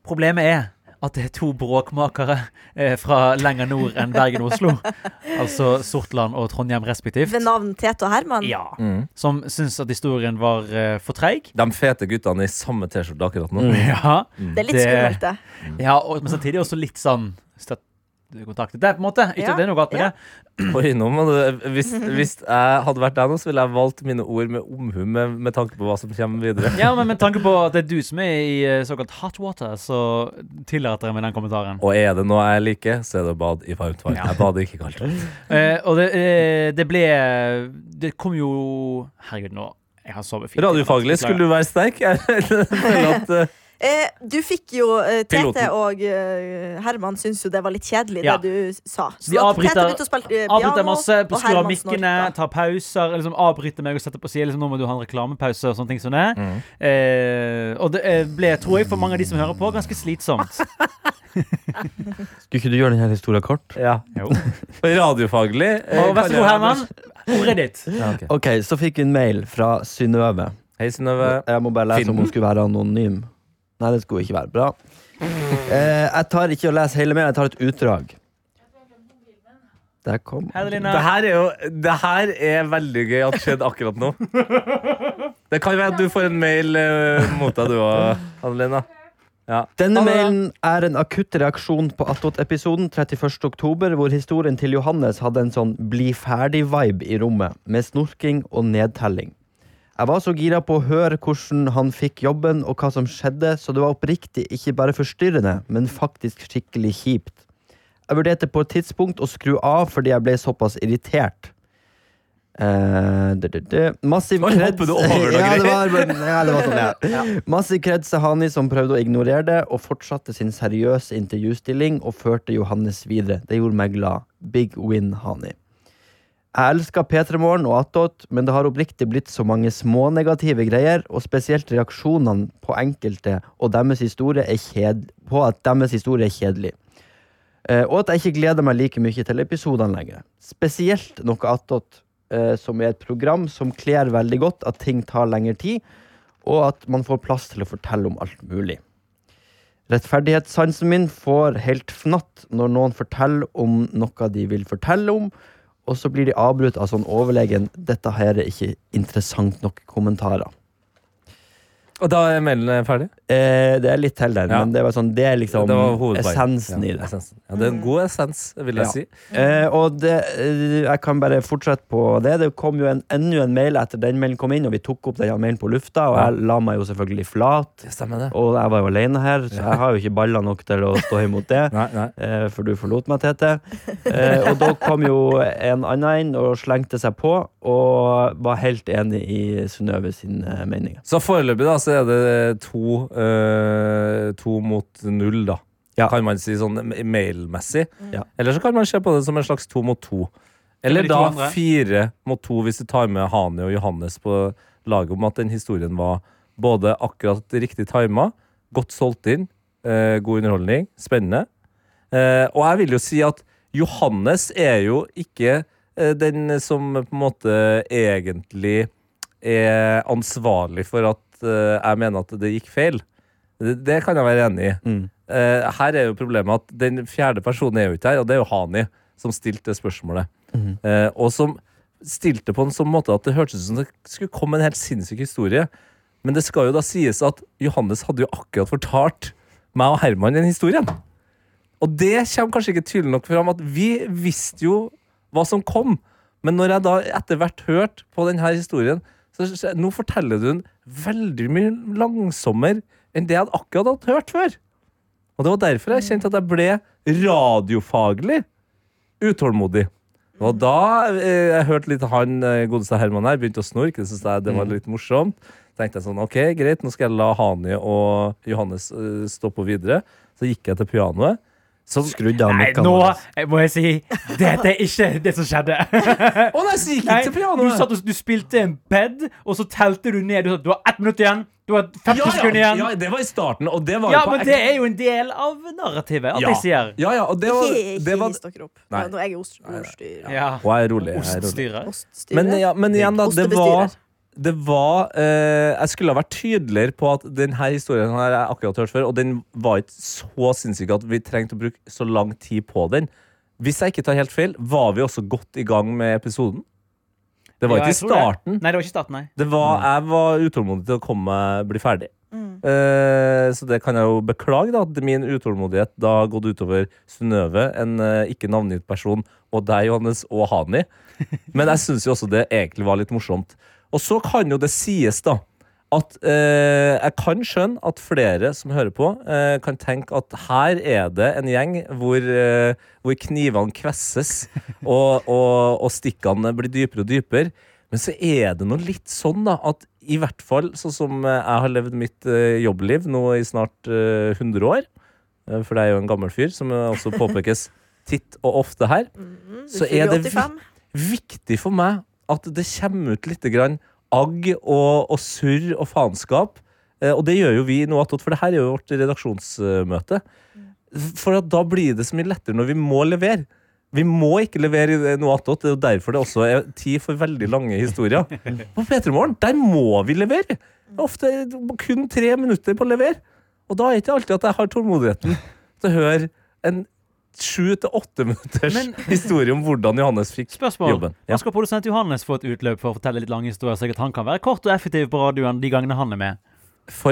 Problemet er at det er to bråkmakere eh, fra lenger nord enn Bergen og Oslo. altså Sortland og Trondheim respektivt. Ved navn Tete og Herman. Ja, Mm. Som syns at historien var eh, for treig. De fete guttene i samme T-skjorte akkurat nå. Mm. Ja, Det er litt skummelt, det. ja og, men samtidig også litt sånn støttekontakt. Det er på en måte. Ikke Ja, det er noe galt med ja. det. Oi, nå må du, hvis, hvis jeg hadde vært deg nå, så ville jeg valgt mine ord med omhu med, med tanke på hva som kommer videre. Ja, men med tanke på at det er du som er i eh, såkalt hot water, så tillater jeg meg den kommentaren. Og er det noe jeg liker, så er det å bade i varmt vann. Ja. Jeg bader ikke kaldt. Eh, og det, eh, det ble Det kom jo Herregud, nå Jeg har sovet fint. Radiofaglig skulle du være sterk. Jeg føler at eh, Eh, du fikk jo eh, Tete Piloten. og eh, Herman syntes jo det var litt kjedelig, Ja. det du sa. Så de avbryter- eh, Avbryter masse, på skrur av mikkene, snorka. tar pauser. Liksom avbryter meg og setter på siden. Liksom, nå må du ha en reklamepause og sånne ting som det. Mm. Eh, og det eh, ble, tror jeg, for mange av de som hører på, ganske slitsomt. Skulle ikke du gjøre denne historien kort? Ja. Jo. Radiofaglig. eh, Og vær så god, Herman. Ordet ditt. Ja, ok. Ok, så fikk vi en mail fra Synnøve. Hei, Synnøve. Jeg må bare lese Finn om hun skulle være anonym. Nei, det skulle ikke være bra. Eh, jeg tar ikke å lese hele mailen, jeg tar et utdrag. Der kom Hei. Det her er jo Det her er veldig gøy at skjedde akkurat nå. Det kan være at du får en mail eh, mot deg, du òg, Adelina. Ja. Denne mailen er en akutt reaksjon på Attåt-episoden 31. oktober, hvor historien til Johannes hadde en sånn bli ferdig-vibe i rommet, med snorking og nedtelling. Jeg var så gira på å høre hvordan han fikk jobben og hva som skjedde, så det var oppriktig ikke bare forstyrrende, men faktisk skikkelig kjipt. Jeg vurderte på et tidspunkt å skru av fordi jeg ble såpass irritert. Eh, d -d -d Massiv kreds hopper du over noe ja, det var, ja, det var sånn, ja. Massiv kreds til Hani som prøvde å ignorere det, og fortsatte sin seriøse intervjustilling og førte Johannes videre. Det gjorde meg glad. Big win, Hani. Jeg elsker P3 Morgen og Attåt, men det har oppriktig blitt så mange små negative greier, og spesielt reaksjonene på enkelte og deres historie er kjed på at deres historie er kjedelig. Eh, og at jeg ikke gleder meg like mye til episodene lenger. Spesielt noe attåt, eh, som er et program som kler veldig godt at ting tar lengre tid, og at man får plass til å fortelle om alt mulig. Rettferdighetssansen min får helt fnatt når noen forteller om noe de vil fortelle om, og så blir de avbrutt av sånn overlegen 'dette her er ikke interessant nok' kommentarer. Og da er mailen ferdig? Eh, det er litt til den, Ja. men det, var sånn, det er liksom Det var essensen i det. Essensen. Ja, det er en god essens, vil jeg si. Eh, og det, eh, jeg kan bare fortsette på det. Det kom jo en, enda en mail etter den mailen kom inn, og vi tok opp den mailen på lufta, og jeg la meg jo selvfølgelig flat. Og jeg var jo alene her, så jeg har jo ikke baller nok til å stå imot det. Nei, nei. Eh, for du forlot meg, Tete. Eh, og da kom jo en annen inn og slengte seg på, og var helt enig i Synnøve sine meninger. Så foreløpig da, så er det to, eh, to mot null, da. Ja. Kan man si sånn mailmessig. Ja. Eller så kan man se på det som en slags to mot to. Eller da andre. fire mot to, hvis du tar med Hani og Johannes på laget om at den historien var både akkurat riktig tima, godt solgt inn, eh, god underholdning, spennende. Eh, og jeg vil jo si at Johannes er jo ikke eh, den som på en måte egentlig er ansvarlig for at eh, jeg mener at det gikk feil. Det, det kan jeg være enig i. Mm. Eh, her er jo problemet at den fjerde personen er jo ikke her, og det er jo Hani som stilte det spørsmålet. Mm. Eh, og som stilte på en sånn måte at det hørtes ut som det skulle komme en helt sinnssyk historie. Men det skal jo da sies at Johannes hadde jo akkurat fortalt meg og Herman den historien. Og det kommer kanskje ikke tydelig nok fram at vi visste jo hva som kom. Men når jeg da etter hvert hørte på denne historien, så nå forteller du den veldig mye langsommere enn det jeg hadde akkurat hadde hørt før. Og det var derfor jeg kjente at jeg ble radiofaglig utålmodig. Og da eh, jeg hørte litt han eh, godeste Herman her begynte å snorke, syntes jeg det var litt morsomt. tenkte jeg sånn, ok, greit, nå skal jeg la Hani og Johannes eh, stå på videre. Så gikk jeg til pianoet. Så, Skrudde av Nei, nå våre. eh, må jeg si Dette er ikke det som skjedde. Å nei, så gikk ikke til du, satt og, du spilte en bed, og så telte du ned. Du sa du har ett minutt igjen. Du har 50 ja, sekunder igjen. ja, det var i starten, og det var Ja, jo på men det er jo en del av narrativet. At Ja. jeg sier Ja, ja, og det var, det var hiss dere opp. Nei. Nå er jeg ost- ordstyrer. ja. Og jeg er rolig. Jeg er rolig. Oststyrer. Oststyrer. Men, ja, men igjen, da. Det var. Det var eh, Jeg skulle ha vært tydeligere på at denne historien har jeg akkurat hørt før, og den var ikke så sinnssyk at vi trengte å bruke så lang tid på den. Hvis jeg ikke tar helt feil, var vi også godt i gang med episoden. Det var Ja, ikke i tror det. starten. Nei, det var ikke starten, nei. Det var, jeg var utålmodig til å komme bli ferdig. Mm. Eh, så det kan jeg jo beklage, da, at min utålmodighet da har gått utover Synnøve, en eh, ikke navngitt person, og deg, Johannes, og Hani. Men jeg syns jo også det egentlig var litt morsomt. Og så kan jo det sies, da, at eh, jeg kan skjønne at flere som hører på, eh, kan tenke at her er det en gjeng hvor, eh, hvor knivene kvesses, og, og, og stikkene blir dypere og dypere. Men så er det noe litt sånn da, at i hvert fall sånn som eh, jeg har levd mitt eh, jobbliv nå i snart eh, 100 år, eh, for det er jo en gammel fyr, som eh, også påpekes titt og ofte her, Mm, så er det 85. viktig for meg at det kommer ut litt grann agg og, og surr og faenskap. Eh, og det gjør jo vi nå attåt, for det her er jo vårt redaksjonsmøte. For at da blir det så mye lettere når vi må levere. Vi må ikke levere noe attåt. Det er jo derfor det også er tid for veldig lange historier. På P3 Morgen, der må vi levere! Ofte kun tre minutter på å levere. Og da er det ikke alltid at jeg har tålmodigheten til å høre en sju til åtte minutters Men- historie om hvordan Johannes fikk Spørsmål. jobben. Nå skal produsent Johannes få et utløp for å fortelle litt lange historier, så han kan være kort og effektiv på radioen de gangene han er med.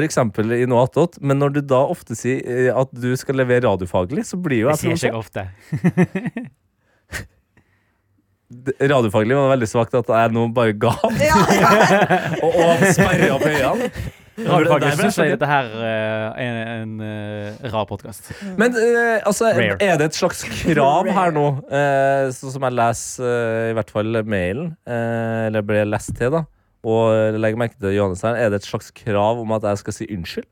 Eksempel i noe attåt, men når du da ofte sier eh, at du skal levere radiofaglig, så blir jo Det sier jeg ikke jeg ofte. Radiofaglig var veldig svakt at jeg nå bare ga Ja, ja. og, og sperra opp øynene. Jeg syns jeg dette her eh, er en eh, rar podkast. Men eh, altså, Rare. er det et slags krav her nå, eh, sånn som jeg leser eh, i hvert fall mailen, eh, eller ble lest til, da, og legger merke til Johannes her, er det et slags krav om at jeg skal si unnskyld?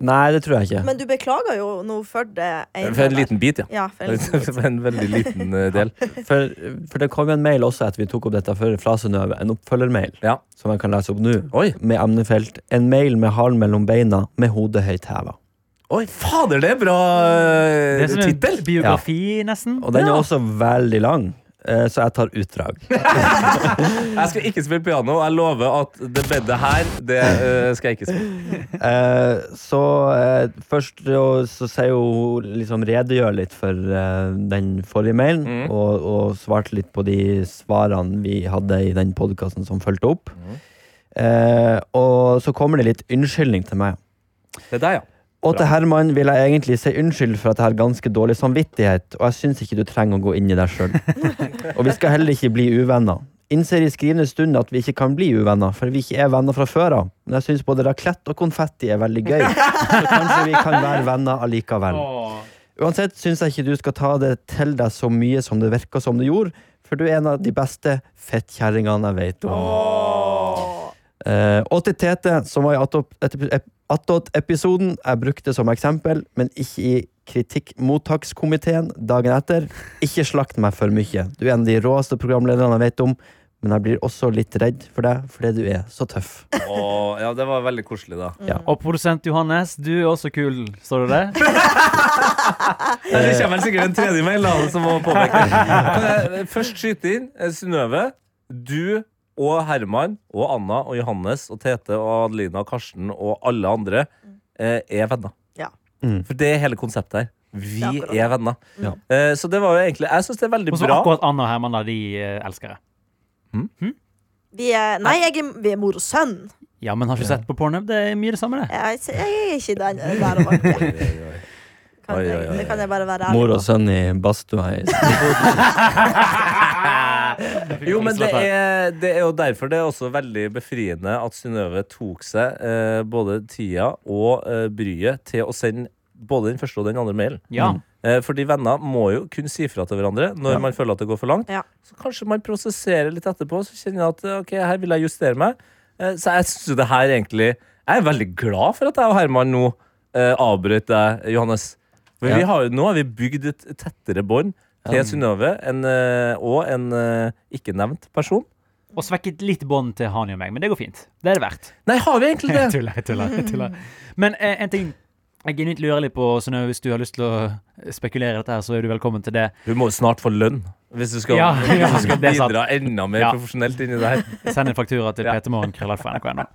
Nei, det tror jeg ikke. Men du beklager jo nå for det For en liten bit, ja. Ja, for en liten bit. For en veldig liten eh, del. For, for det kom jo en mail også etter vi tok opp dette for fra Synnøve. En oppfølgermail Ja. som jeg kan lese opp nå. Oi, Med emnefelt 'En mail med halen mellom beina med hodet høyt heva'. oi, fader, det er bra eh, Det er som en tittel! biografi, nesten. Og den Ja. er også veldig lang, så jeg tar utdrag. Jeg skal ikke spille piano, jeg lover at det bedet her, det eh, skal jeg ikke spille. Eh, så eh, først så, sier hun liksom redegjør litt for eh, den forrige mailen, Mm. og, og svarte litt på de svarene vi hadde i den podkasten som fulgte opp. Mm. Eh, og så kommer det litt unnskyldning til meg. Det er deg, ja. Og til Herman vil jeg egentlig si unnskyld for at jeg har ganske dårlig samvittighet, og jeg syns ikke du trenger å gå inn i deg sjøl. og vi skal heller ikke bli uvenner. Innser i skrivende stund at vi ikke kan bli uvenner, for vi ikke er venner fra før av. Men jeg syns både raclette og konfetti er veldig gøy, så kanskje vi kan være venner allikevel. Uansett syns jeg ikke du skal ta det til deg så mye som det virka som du gjorde, for du er en av de beste fettkjerringene jeg vet om. Eh, og til Tete, som var i attåt-episoden jeg brukte som eksempel, men ikke i kritikkmottakskomiteen dagen etter. Ikke slakt meg for mye. Du er en av de råeste programlederne jeg vet om, men jeg blir også litt redd for deg fordi du er så tøff. Åh, ja, det var veldig koselig, da. Ja. Og produsent Johannes, du er også kul, står det det? Ja, det kommer sikkert en tredje mail da, som må påpeke. Kan jeg først skyte inn? eh, Synnøve, du og Herman og Anna og Johannes og Tete og Adelina og Karsten og alle andre eh, er venner. Ja. Mm. For det er hele konseptet her. Vi Det er er venner. Ja. Eh, så det var jo egentlig Jeg syns det er veldig Og så bra. akkurat Anna og Herman, da, de eh, elsker det. Vi er, nei, jeg er, vi er mor og sønn. Ja, men har ikke sett på Pornhub. Det er mye det samme, det. Jeg, jeg er ikke den der og oi. Kan, jeg- Det kan jeg bare være ærlig Mor og sønn i badstua. Jo, men det er, det er jo derfor det er også veldig befriende at Synnøve tok seg eh, både tida og eh, bryet til å sende både den første og den andre mailen. Ja. Eh, fordi venner må jo kunne si fra til hverandre når Ja. man føler at det går for langt. Ja. Så kanskje man prosesserer litt etterpå, så kjenner jeg at eh, ok, her vil jeg justere meg. Eh, så jeg synes jo det her egentlig Jeg er veldig glad for at jeg og Herman nå eh, avbrøt deg, Johannes. For Ja. vi har, nå har vi bygd et tettere bånd til Synnøve eh, og en eh, ikke nevnt person. Og svekket litt bånd til Hani og meg, men det går fint. Det er det verdt. Nei, har vi egentlig Jeg det? tuller, jeg tuller. Jeg tuller. Men eh, en ting jeg genuint lurer litt på, Synnøve, hvis du har lyst til å spekulere i dette, her, så er du velkommen til det. Du må jo snart få lønn hvis du skal, Ja, ja, hvis du skal bidra enda mer Ja. profesjonelt inn i det her. Send en faktura til Ja. ptmorgen.krøllalfa.nrk.no.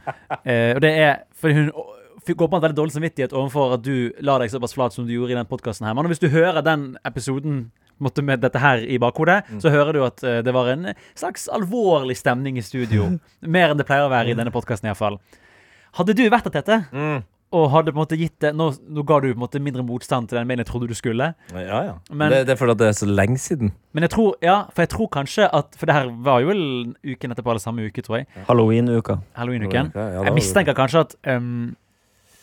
Eh, og det er fordi hun går på en veldig dårlig samvittighet overfor at du la deg såpass flat som du gjorde i den podkasten her. Men hvis du hører den episoden måte, med dette her i bakhodet, Mm. så hører du at eh, det var en slags alvorlig stemning i studio. Mer enn det pleier å være i denne podkasten iallfall. Hadde du vært der, dette, Mm. og hadde på en måte gitt det Nå, nå ga du på en måte mindre motstand til den mailen jeg trodde du skulle. Ja, ja. Men- det, det er fordi det er så lenge siden. Men jeg tror, ja, for jeg tror kanskje at For det her var jo vel uken etterpå, eller samme uke, tror jeg. Halloween-uka. Halloween-uken. Ja, Jeg mistenker kanskje at um,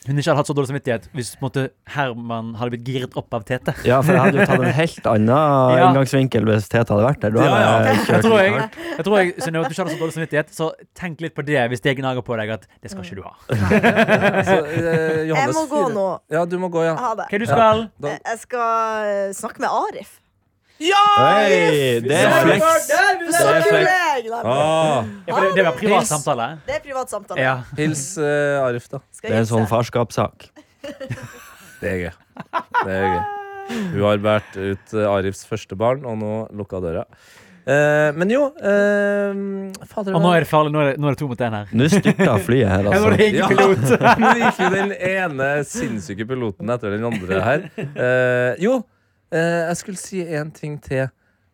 hun ikke hadde hatt så dårlig samvittighet hvis måte, Herman hadde blitt giret opp av Tete. Ja, for jeg hadde jo tatt en helt annen Ja. inngangsvinkel hvis Tete hadde vært der. Du Ja, hadde ja. jeg Jeg tror, jeg, jeg tror jeg, Synnøve, at du ikke hadde så dårlig samvittighet, så tenk litt på det hvis det gnager på deg at det skal ikke du ha. Så, eh, Jeg må gå nå. Ja, du må gå, ja. Ha det. Hva du skal? Jeg jeg skal eh, snakke med Arif. Hei, det er flex. Det er flex. ah, Ja, for det, det var privat Hils. samtale. Det er privat samtale. Ja. hils uh, Arif, da. Det er en sånn farskapssak. Det er gøy. Det er gøy. Hun har båret ut eh, Arifs første barn, og nå lukka døra. Uh, men jo uh, Fader Og nå er det farlig. Nå er det, nå er det to mot én her. Nå styrta flyet her, er altså. Ja. Nå gikk jo den ene sinnssyke piloten etter den andre her. Uh, jo, eh, jeg skulle si en ting til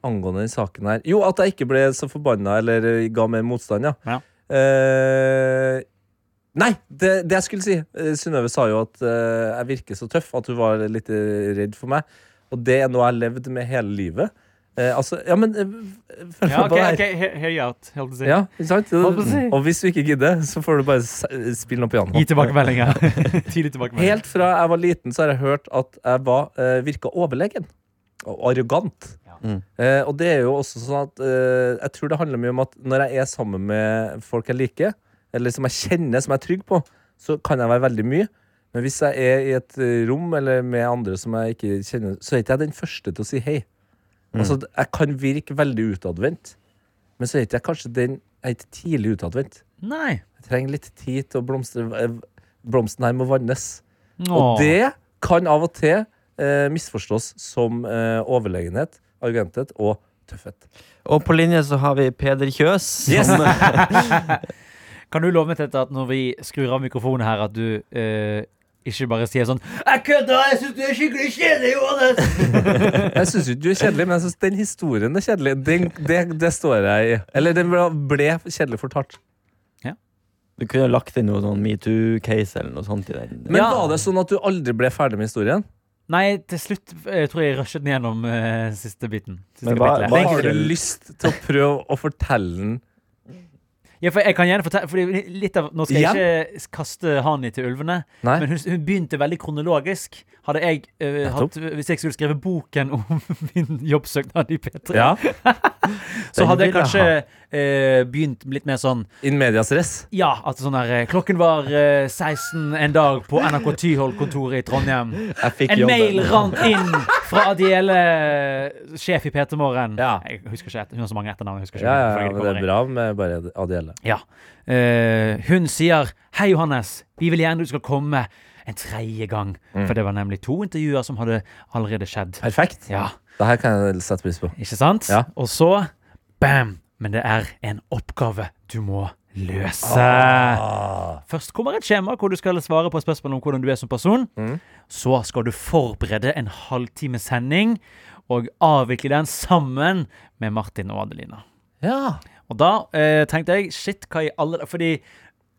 angående den saken her. Jo, at jeg ikke ble så forbanna eller eh, ga mer motstand, ja. Ja. Eh, nei, det, det jeg skulle si eh, Synnøve sa jo at eh, jeg virker så tøff at hun var litt eh, redd for meg. Og det er noe jeg har levd med hele livet. Eh, altså, ja, men eh, følg Ja, med OK, på det her. ok, he- hear you out. Holdt. Ja, på å si. Og hvis du ikke gidder, så får du bare spille noe piano. Gi tilbakemeldinger. Tidlig tilbakemelding. Helt fra jeg var liten, så har jeg hørt at jeg var, eh, virka overlegen. Og arrogant. Ja. Mm. Eh, og det er jo også sånn at eh, Jeg tror det handler mye om at når jeg er sammen med folk jeg liker, eller som jeg kjenner, som jeg er trygg på, så kan jeg være veldig mye. Men hvis jeg er i et eh, rom eller med andre som jeg ikke kjenner, så er ikke jeg den første til å si hei. Altså, jeg kan virke veldig utadvendt, men så er ikke jeg kanskje den Jeg er ikke tidlig utadvendt. Nei. Jeg trenger litt tid til å blomstre. eh, Blomsten her må vannes. Åh. Og det kan av og til eh, misforstås som eh, overlegenhet, argumenthet og tøffhet. Og på linje så har vi Peder Kjøs. Yes. Som, Kan du love meg til at når vi skrur av mikrofonen her, at du eh, ikke bare sier sånn 'Jeg kødder! Jeg syns du er skikkelig kjedelig, Johannes!' Jeg syns ikke du er kjedelig, men jeg synes den historien er kjedelig. Den, det, det står jeg i. Eller den ble, ble kjedelig fortalt. Ja. du kunne lagt inn noe sånn metoo-case eller noe sånt i den. Men Ja. var det sånn at du aldri ble ferdig med historien? Nei, til slutt jeg tror jeg rushet den gjennom uh, siste biten. Siste Men hva- hva Har du lyst til å prøve å fortelle den Ja, for jeg kan gjerne fortelle fordi av, Nå skal jeg ikke kaste Hani til ulvene, Nei? men hun, hun begynte veldig kronologisk. Hadde jeg eh, hatt, Hvis jeg skulle skrevet boken om min jobbsøknad i P3, Ja. så hadde jeg kanskje eh, begynt litt mer sånn In medias res. Ja, at sånn der eh, Klokken var eh, 16 en dag på NRK Tyholt-kontoret i Trondheim. En jobben. mail rant inn fra Adiele, sjef i P3 Morgen. Ja. Jeg husker ikke, hun har så mange etternavn. Jeg husker ikke Ja, ja, ja, men det er bra med bare Adiele. Ja. Eh, hun sier Hei, Johannes. Vi vil gjerne du skal komme en tredje gang. Mm. For det var nemlig to intervjuer som hadde allerede skjedd. Perfekt. Ja, Det her kan jeg sette pris på. ikke sant? Ja. Og så bam! Men det er en oppgave du må løse. Ah. Først kommer et skjema hvor du skal svare på spørsmål om hvordan du er som person. Mm. Så skal du forberede en halvtime sending og avvikle den sammen med Martin og Adelina. Ja. Og da eh, tenkte jeg shit, hva i alle Fordi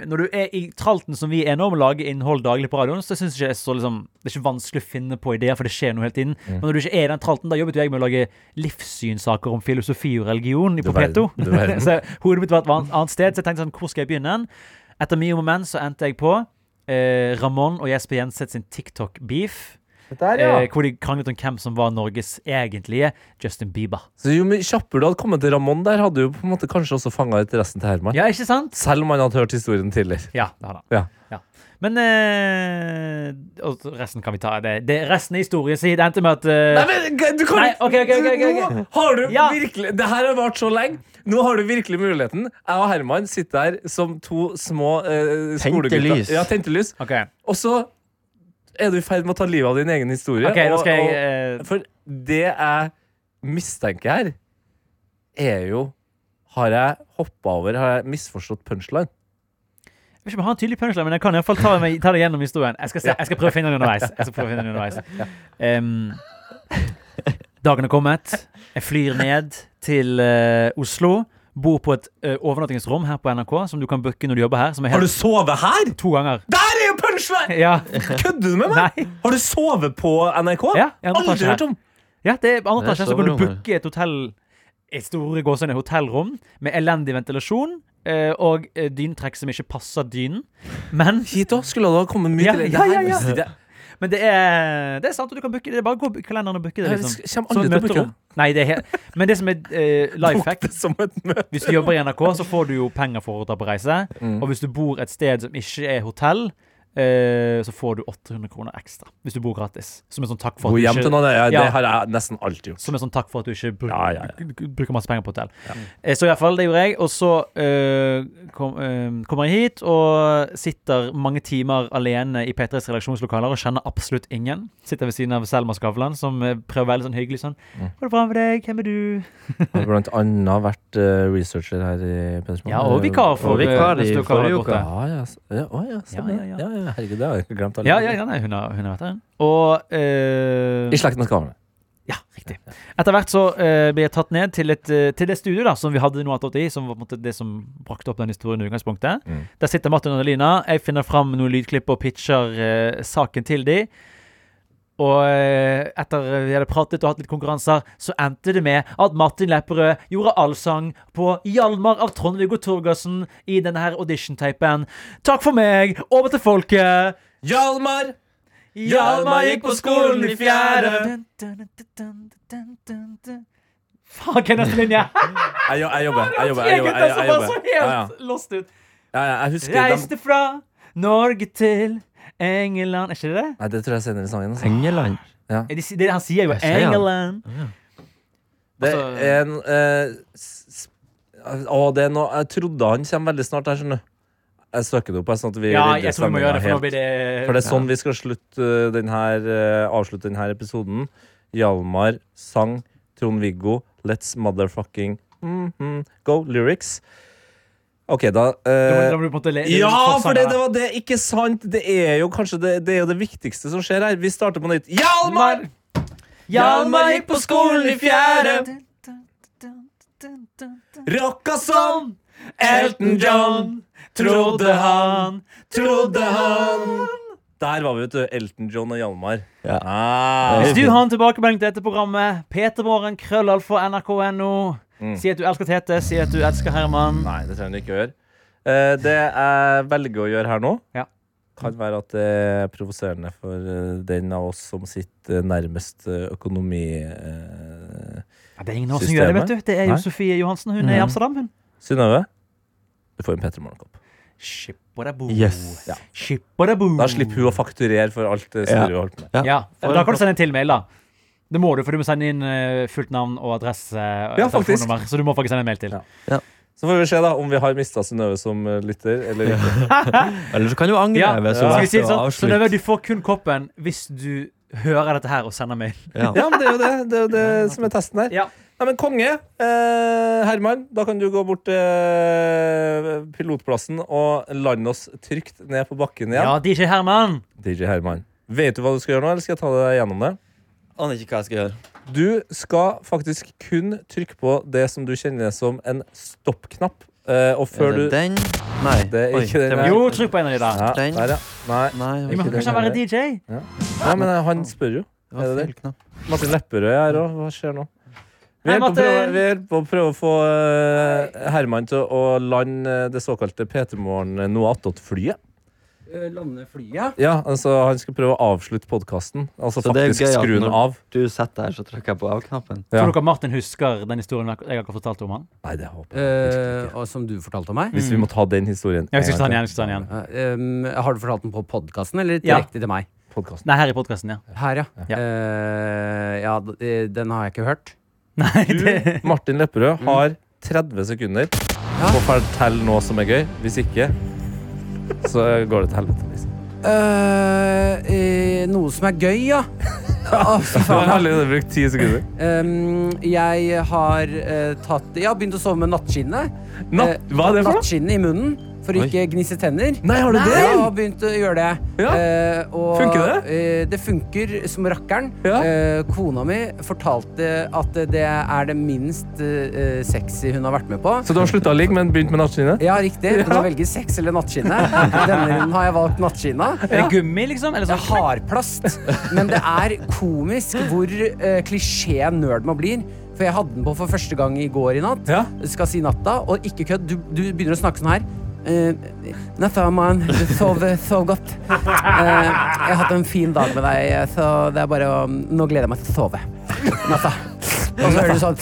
når du er i tralten som vi er nå, med å lage innhold daglig på radioen, så syns jeg ikke det er så liksom, det er ikke vanskelig å finne på ideer, for det skjer noe hele tiden. Men når du ikke er i den tralten, da jobbet jo jeg med å lage livssynssaker om filosofi og religion i Popeto. på P2. du verden. så hodet mitt var et annet sted, så jeg tenkte sånn, hvor skal jeg begynne? Etter mye moment så endte jeg på eh, Ramón og Jesper Jenseth sin TikTok-beef. Der, ja. Eh, hvor de kranglet om hvem som var Norges egentlige Justin Bieber. Så jo mye kjappere du hadde kommet til Ramón der, hadde du på en måte kanskje også fanga interessen til Herman. Ja, ikke sant? Selv om han hadde hørt historien tidligere. Ja, det har han. Ja. Men eh, Og resten kan vi ta. Det, det, resten er historie. Så det endte med at eh, Nei, men g- du kan Nei, ok, ok, ok, ok, ok. Nå har du Ja. virkelig Det her har vart så lenge. Nå har du virkelig muligheten. Jeg og Herman sitter her som to små uh, Tente lys. Ja, tente lys. OK, Og så er du i ferd med å ta livet av din egen historie. ok, da og- jeg og- eh, For det jeg mistenker her, er jo Har jeg hoppa over? Har jeg misforstått punchline? Jeg vet ikke om jeg har en tydelig punchline, men jeg kan i hvert fall ta, meg, ta det gjennom historien. Jeg skal, se, jeg skal prøve å finne den underveis. Jeg skal prøve å finne den underveis. Um, dagen er kommet. Jeg flyr ned til uh, Oslo. Bor på et uh, overnattingsrom her på NRK som du kan booke når du jobber her. Som er Har du sovet her?! to ganger. Der er jo punchline! Ja. Kødder du med meg?! Nei. Har du sovet på NRK? Ja, Aldri hørt om! Ja, det er andre etasje, så kan du booke et hotell Et store gåsehudene hotellrom med elendig ventilasjon Uh, og uh, dynetrekk som ikke passer dynen. Men Hit òg skulle det ha kommet mye Ja, til. ja, ja, ja. Jeg. Men det er, det er sant, og du kan booke det. Bare gå i kalenderen og booke det. Jeg liksom. kommer Som aldri et til å booke møterom. Nei, det er helt Men det som er uh, life fact hack. Hvis du jobber i NRK, så får du jo penger for å dra på reise. Mm. Og hvis du bor et sted som ikke er hotell, eh, så får du 800 kroner ekstra. Hvis du bor gratis. Som en sånn takk for at du hjem til ikke noen. Ja, Ja. Det har jeg nesten alltid gjort. som en sånn takk for at du ikke bruker, Ja, ja, bruker masse penger på hotell. Eh, Så i hvert fall, det gjorde jeg. Og så eh, kom, eh, kommer jeg hit og sitter mange timer alene i P3s redaksjonslokaler og kjenner absolutt ingen. Sitter ved siden av Selma Skavlan, som eh, prøver å være litt sånn hyggelig sånn. Mm. 'Går det bra med deg? Hvem er du?' Jeg har blant annet vært uh, researcher her i Pedersmoen. Ja, og vikar for Og vikar i forrige uke. Ja, ja. ja, å, sånn, Ja, ja, ja, ja. ja. ja, Herregud, det har jeg glemt. Ja, ja, ja nei, hun, har, hun har vært her. Og eh, I av gave. Ja, riktig. Etter hvert så eh, ble jeg tatt ned til, et, eh, til det studioet da, som vi hadde nå i, som var på en måte det som brakte opp den historien i utgangspunktet. Mm. Der sitter Martin og Adelina. Jeg finner fram noen lydklipp og pitcher eh, saken til de. Og eh, etter vi hadde pratet og hatt litt konkurranser, så endte det med at Martin Lepperød gjorde allsang på Hjalmar av Trond-Viggo Torgersen i denne her audition-tapen. Takk for meg! Over til folket! Hjalmar! Hjalmar gikk på skolen i fjerde. Faen, hva er neste linje? Jeg, jo- jeg jobber. Jeg jobber. Jeg jobber. Jeg, jobber. jeg jobber. ja. helt lost ut. Ja, ja, jeg husker dem. Reiste fra Norge til England Er ikke det det? Nei, det tror jeg er senere i sangen. Altså. Engeland. Er Det, det han sier jo sier? England. Det Altså- er en eh, Å, det er noe Jeg trodde han kommer veldig snart her, skjønner du. Jeg søker det opp, sånn at vi Ja, jeg tror vi må gjøre det, for nå blir det For det er sånn vi skal slutte uh, den her, uh, avslutte denne episoden. Hjalmar sang Trond-Viggo Let's motherfucking mhm, go lyrics. OK, da Da uh, da må le, Ja, for det, da. det var det. Ikke sant? Det er jo kanskje det, det, er jo det viktigste som skjer her. Vi starter på nytt. Hjalmar! Hjalmar gikk på skolen i fjerde. Rocka som Elton John. Trodde han, trodde han. Der var vi, vet du. Elton John og Hjalmar. Ja. Ah. Hvis du har en tilbakemelding til dette programmet, Petermorgen, krøllalfa, nrk.no. Mm. Si at du elsker Tete, si at du elsker Herman. Nei, det trenger du ikke å gjøre. Eh, det jeg velger å gjøre her nå, Ja. kan være at det er provoserende for eh, den av oss som sitter nærmest økonomisystemet. økonomi... eh, Ja, det er ingen av oss som gjør det, vet du. Det er jo Nei. Sofie Johansen. Hun er i Mhm. Amsterdam, hun. Synnøve, du får en Petter Morgenkopp. Yes. Ja. Da slipper hun å fakturere for alt det Ja. hun har holdt med. Ja. Ja, da kan du sende en til mail, da. Det må du, for du må sende inn eh, fullt navn og adresse. Ja, faktisk. Så du må faktisk sende en mail til. Ja. Så får vi se da om vi har mista Synnøve som eh, lytter, eller ikke. Eller så kan du angre Ja, Skal vi si det sånn? Synnøve, du får kun koppen hvis du hører dette her og sender mail. Ja. Ja, men det er jo det, det, er jo det som er testen her. Ja. Nei, men konge. Eh, Herman, da kan du gå bort til eh, pilotplassen og lande oss trygt ned på bakken igjen. Ja, DJ Herman. DJ Herman. Vet du hva du skal gjøre nå, eller skal jeg ta deg gjennom det? Aner ikke hva jeg skal gjøre. Du skal faktisk kun trykke på det som du kjenner som en stoppknapp Eh, og før Er det du den? Nei. Det er Oi, ikke den, det. Jo, trykk på en av de der. ja, Den. Der, ja. Nei. Nei, det var må ikke kanskje den. være DJ? Ja, men eh, han spør jo. Det var Er det feil knapp. Martin Lepperød er her òg. Hva skjer nå? Vi Hei, er Martin. prøve, vi er på å prøve å få eh, Herman til å lande eh, det såkalte P3 Morgen eh, noe attåt-flyet. Lande flyet? Ja, altså Han skal prøve å avslutte podkasten. Altså Så det er faktisk gøy skru den av. Du setter her, så trykker jeg på av-knappen. Ja. Tror dere Martin husker den historien jeg har fortalt om han? Nei, det håper jeg. Eh, uh, som du fortalte om meg? Hvis vi må ta den historien Jeg skal ta den igjen. jeg skal ta den igjen. Uh, um, har du fortalt den på podkasten, eller Ja. direkte til meg? Podcasten. Nei, her i podkasten, ja. Her, ja. Ja. Uh, ja, eh, den har jeg ikke hørt. Nei, det Du, Martin Lepperød, har 30 sekunder på å fortelle noe som er gøy. Hvis ikke, så går det til helvete. Liksom. Eh, eh, noe som er gøy, ja. Å, fy Du har allerede brukt 10 sekunder. Um, jeg har uh, tatt Jeg har begynt å sove med nattskinnet. Natt, Eh, hva er det for noe? Nattskinnet i munnen for å ikke gnisse tenner. Nei, har du det? Jeg har begynt å gjøre det. Ja. Uh, og, Funker det? Uh, det funker som rakkeren. Ja. Uh, kona mi fortalte at det er det minst sexy hun har vært med på. Så du har slutta å ligge, men begynt med nattskinnet? Ja, riktig. Du kan velge sex eller nattskinne. Denne runden har jeg valgt nattskinnet. Er det gummi, liksom? Eller sånn? hardplast, men det er komisk hvor uh, klisjé nerd man blir. For jeg hadde den på for første gang i går i natt. Ja. Skal si natta, og ikke kødd. Du, du begynner å snakke sånn her. Uh, natta, mann. Sov, sov godt. Eh, jeg har hatt en fin dag med deg, så det er bare å Nå gleder jeg meg til å sove. Natta. Og så hører du sånn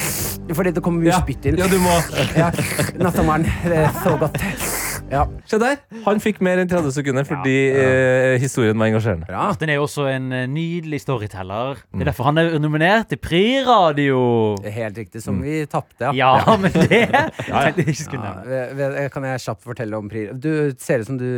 Fordi det kommer mye spytt inn. Ja, du må Ja. Natta, mann. Det er godt. Ja. Se der. Han fikk mer enn 30 sekunder fordi eh, historien var engasjerende. Ja. Martin er jo også en eh, nydelig storyteller. Det er derfor han er nominert til Pri Radio. Helt riktig. Som vi tapte, ja. Ja, men det tenkte jeg ikke skulle Ja, nevne. kan jeg kjapt fortelle om pri... Du ser ut som du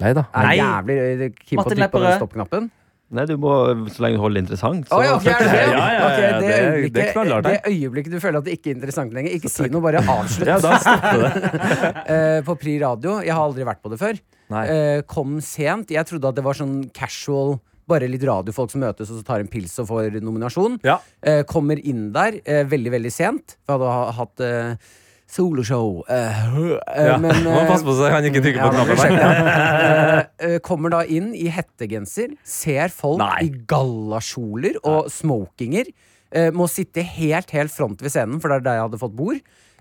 Nei da. er Nei. jævlig keen på å trykke på den stoppknappen. Nei, du må, så lenge du holder det interessant. Å ja, ok, er det? Ja, ja, ja, Ok, det, det øyeblikket, det er det det. øyeblikket du føler at det ikke er interessant lenger, ikke si noe, bare avslutt. Ja. Eh, på Pri Radio, jeg har aldri vært på det før, Nei. eh, kom sent. Jeg trodde at det var sånn casual bare litt radiofolk som møtes og så tar en pils og får nominasjon. Ja. Eh, kommer inn der eh, veldig, veldig sent. For jeg hadde hatt eh, soloshow. Uh, uh, Ja. men, Må eh, passe på så han ikke trykker på knappen. ja. Eh, eh, kommer da inn i hettegenser, ser folk Nei. i gallakjoler og smokinger. Eh, må sitte helt, helt front ved scenen, for det er der jeg hadde fått bord.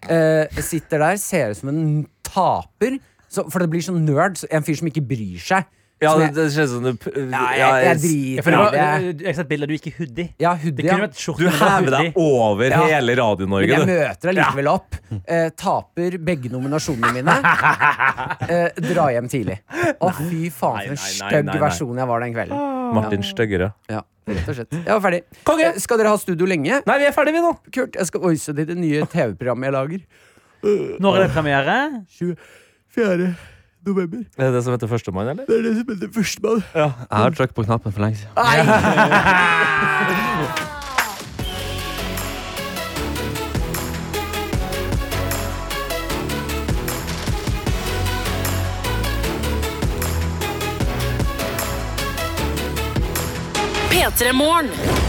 Eh, sitter der, ser ut som en taper. Så, for det blir sånn nerd. En fyr som ikke bryr seg. Ja, det, det kjennes som du Ja, jeg, jeg driter i det. jeg har sett bilder du gikk i hoodie. Ja, Det hoodie. kunne Ja. vært. Du hever deg over Ja. hele Radio-Norge, jeg møter deg likevel opp. Eh, taper begge nominasjonene mine. Eh, drar hjem tidlig. Å, fy faen, for en stygg versjon jeg var den kvelden. Martin Støggere. Ja, rett og slett. Jeg var ferdig. Konge! Eh, Skal dere ha studio lenge? Nei, vi er ferdige, vi nå. Kult. Jeg skal oise til det nye TV-programmet jeg lager. Når er det premiere? 24. november. Er det det som heter Førstemann, eller? Det er det som heter førstemann. Jeg har trykket på knappen for lenge siden. P3 Morgen.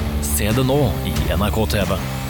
Se det nå i NRK TV.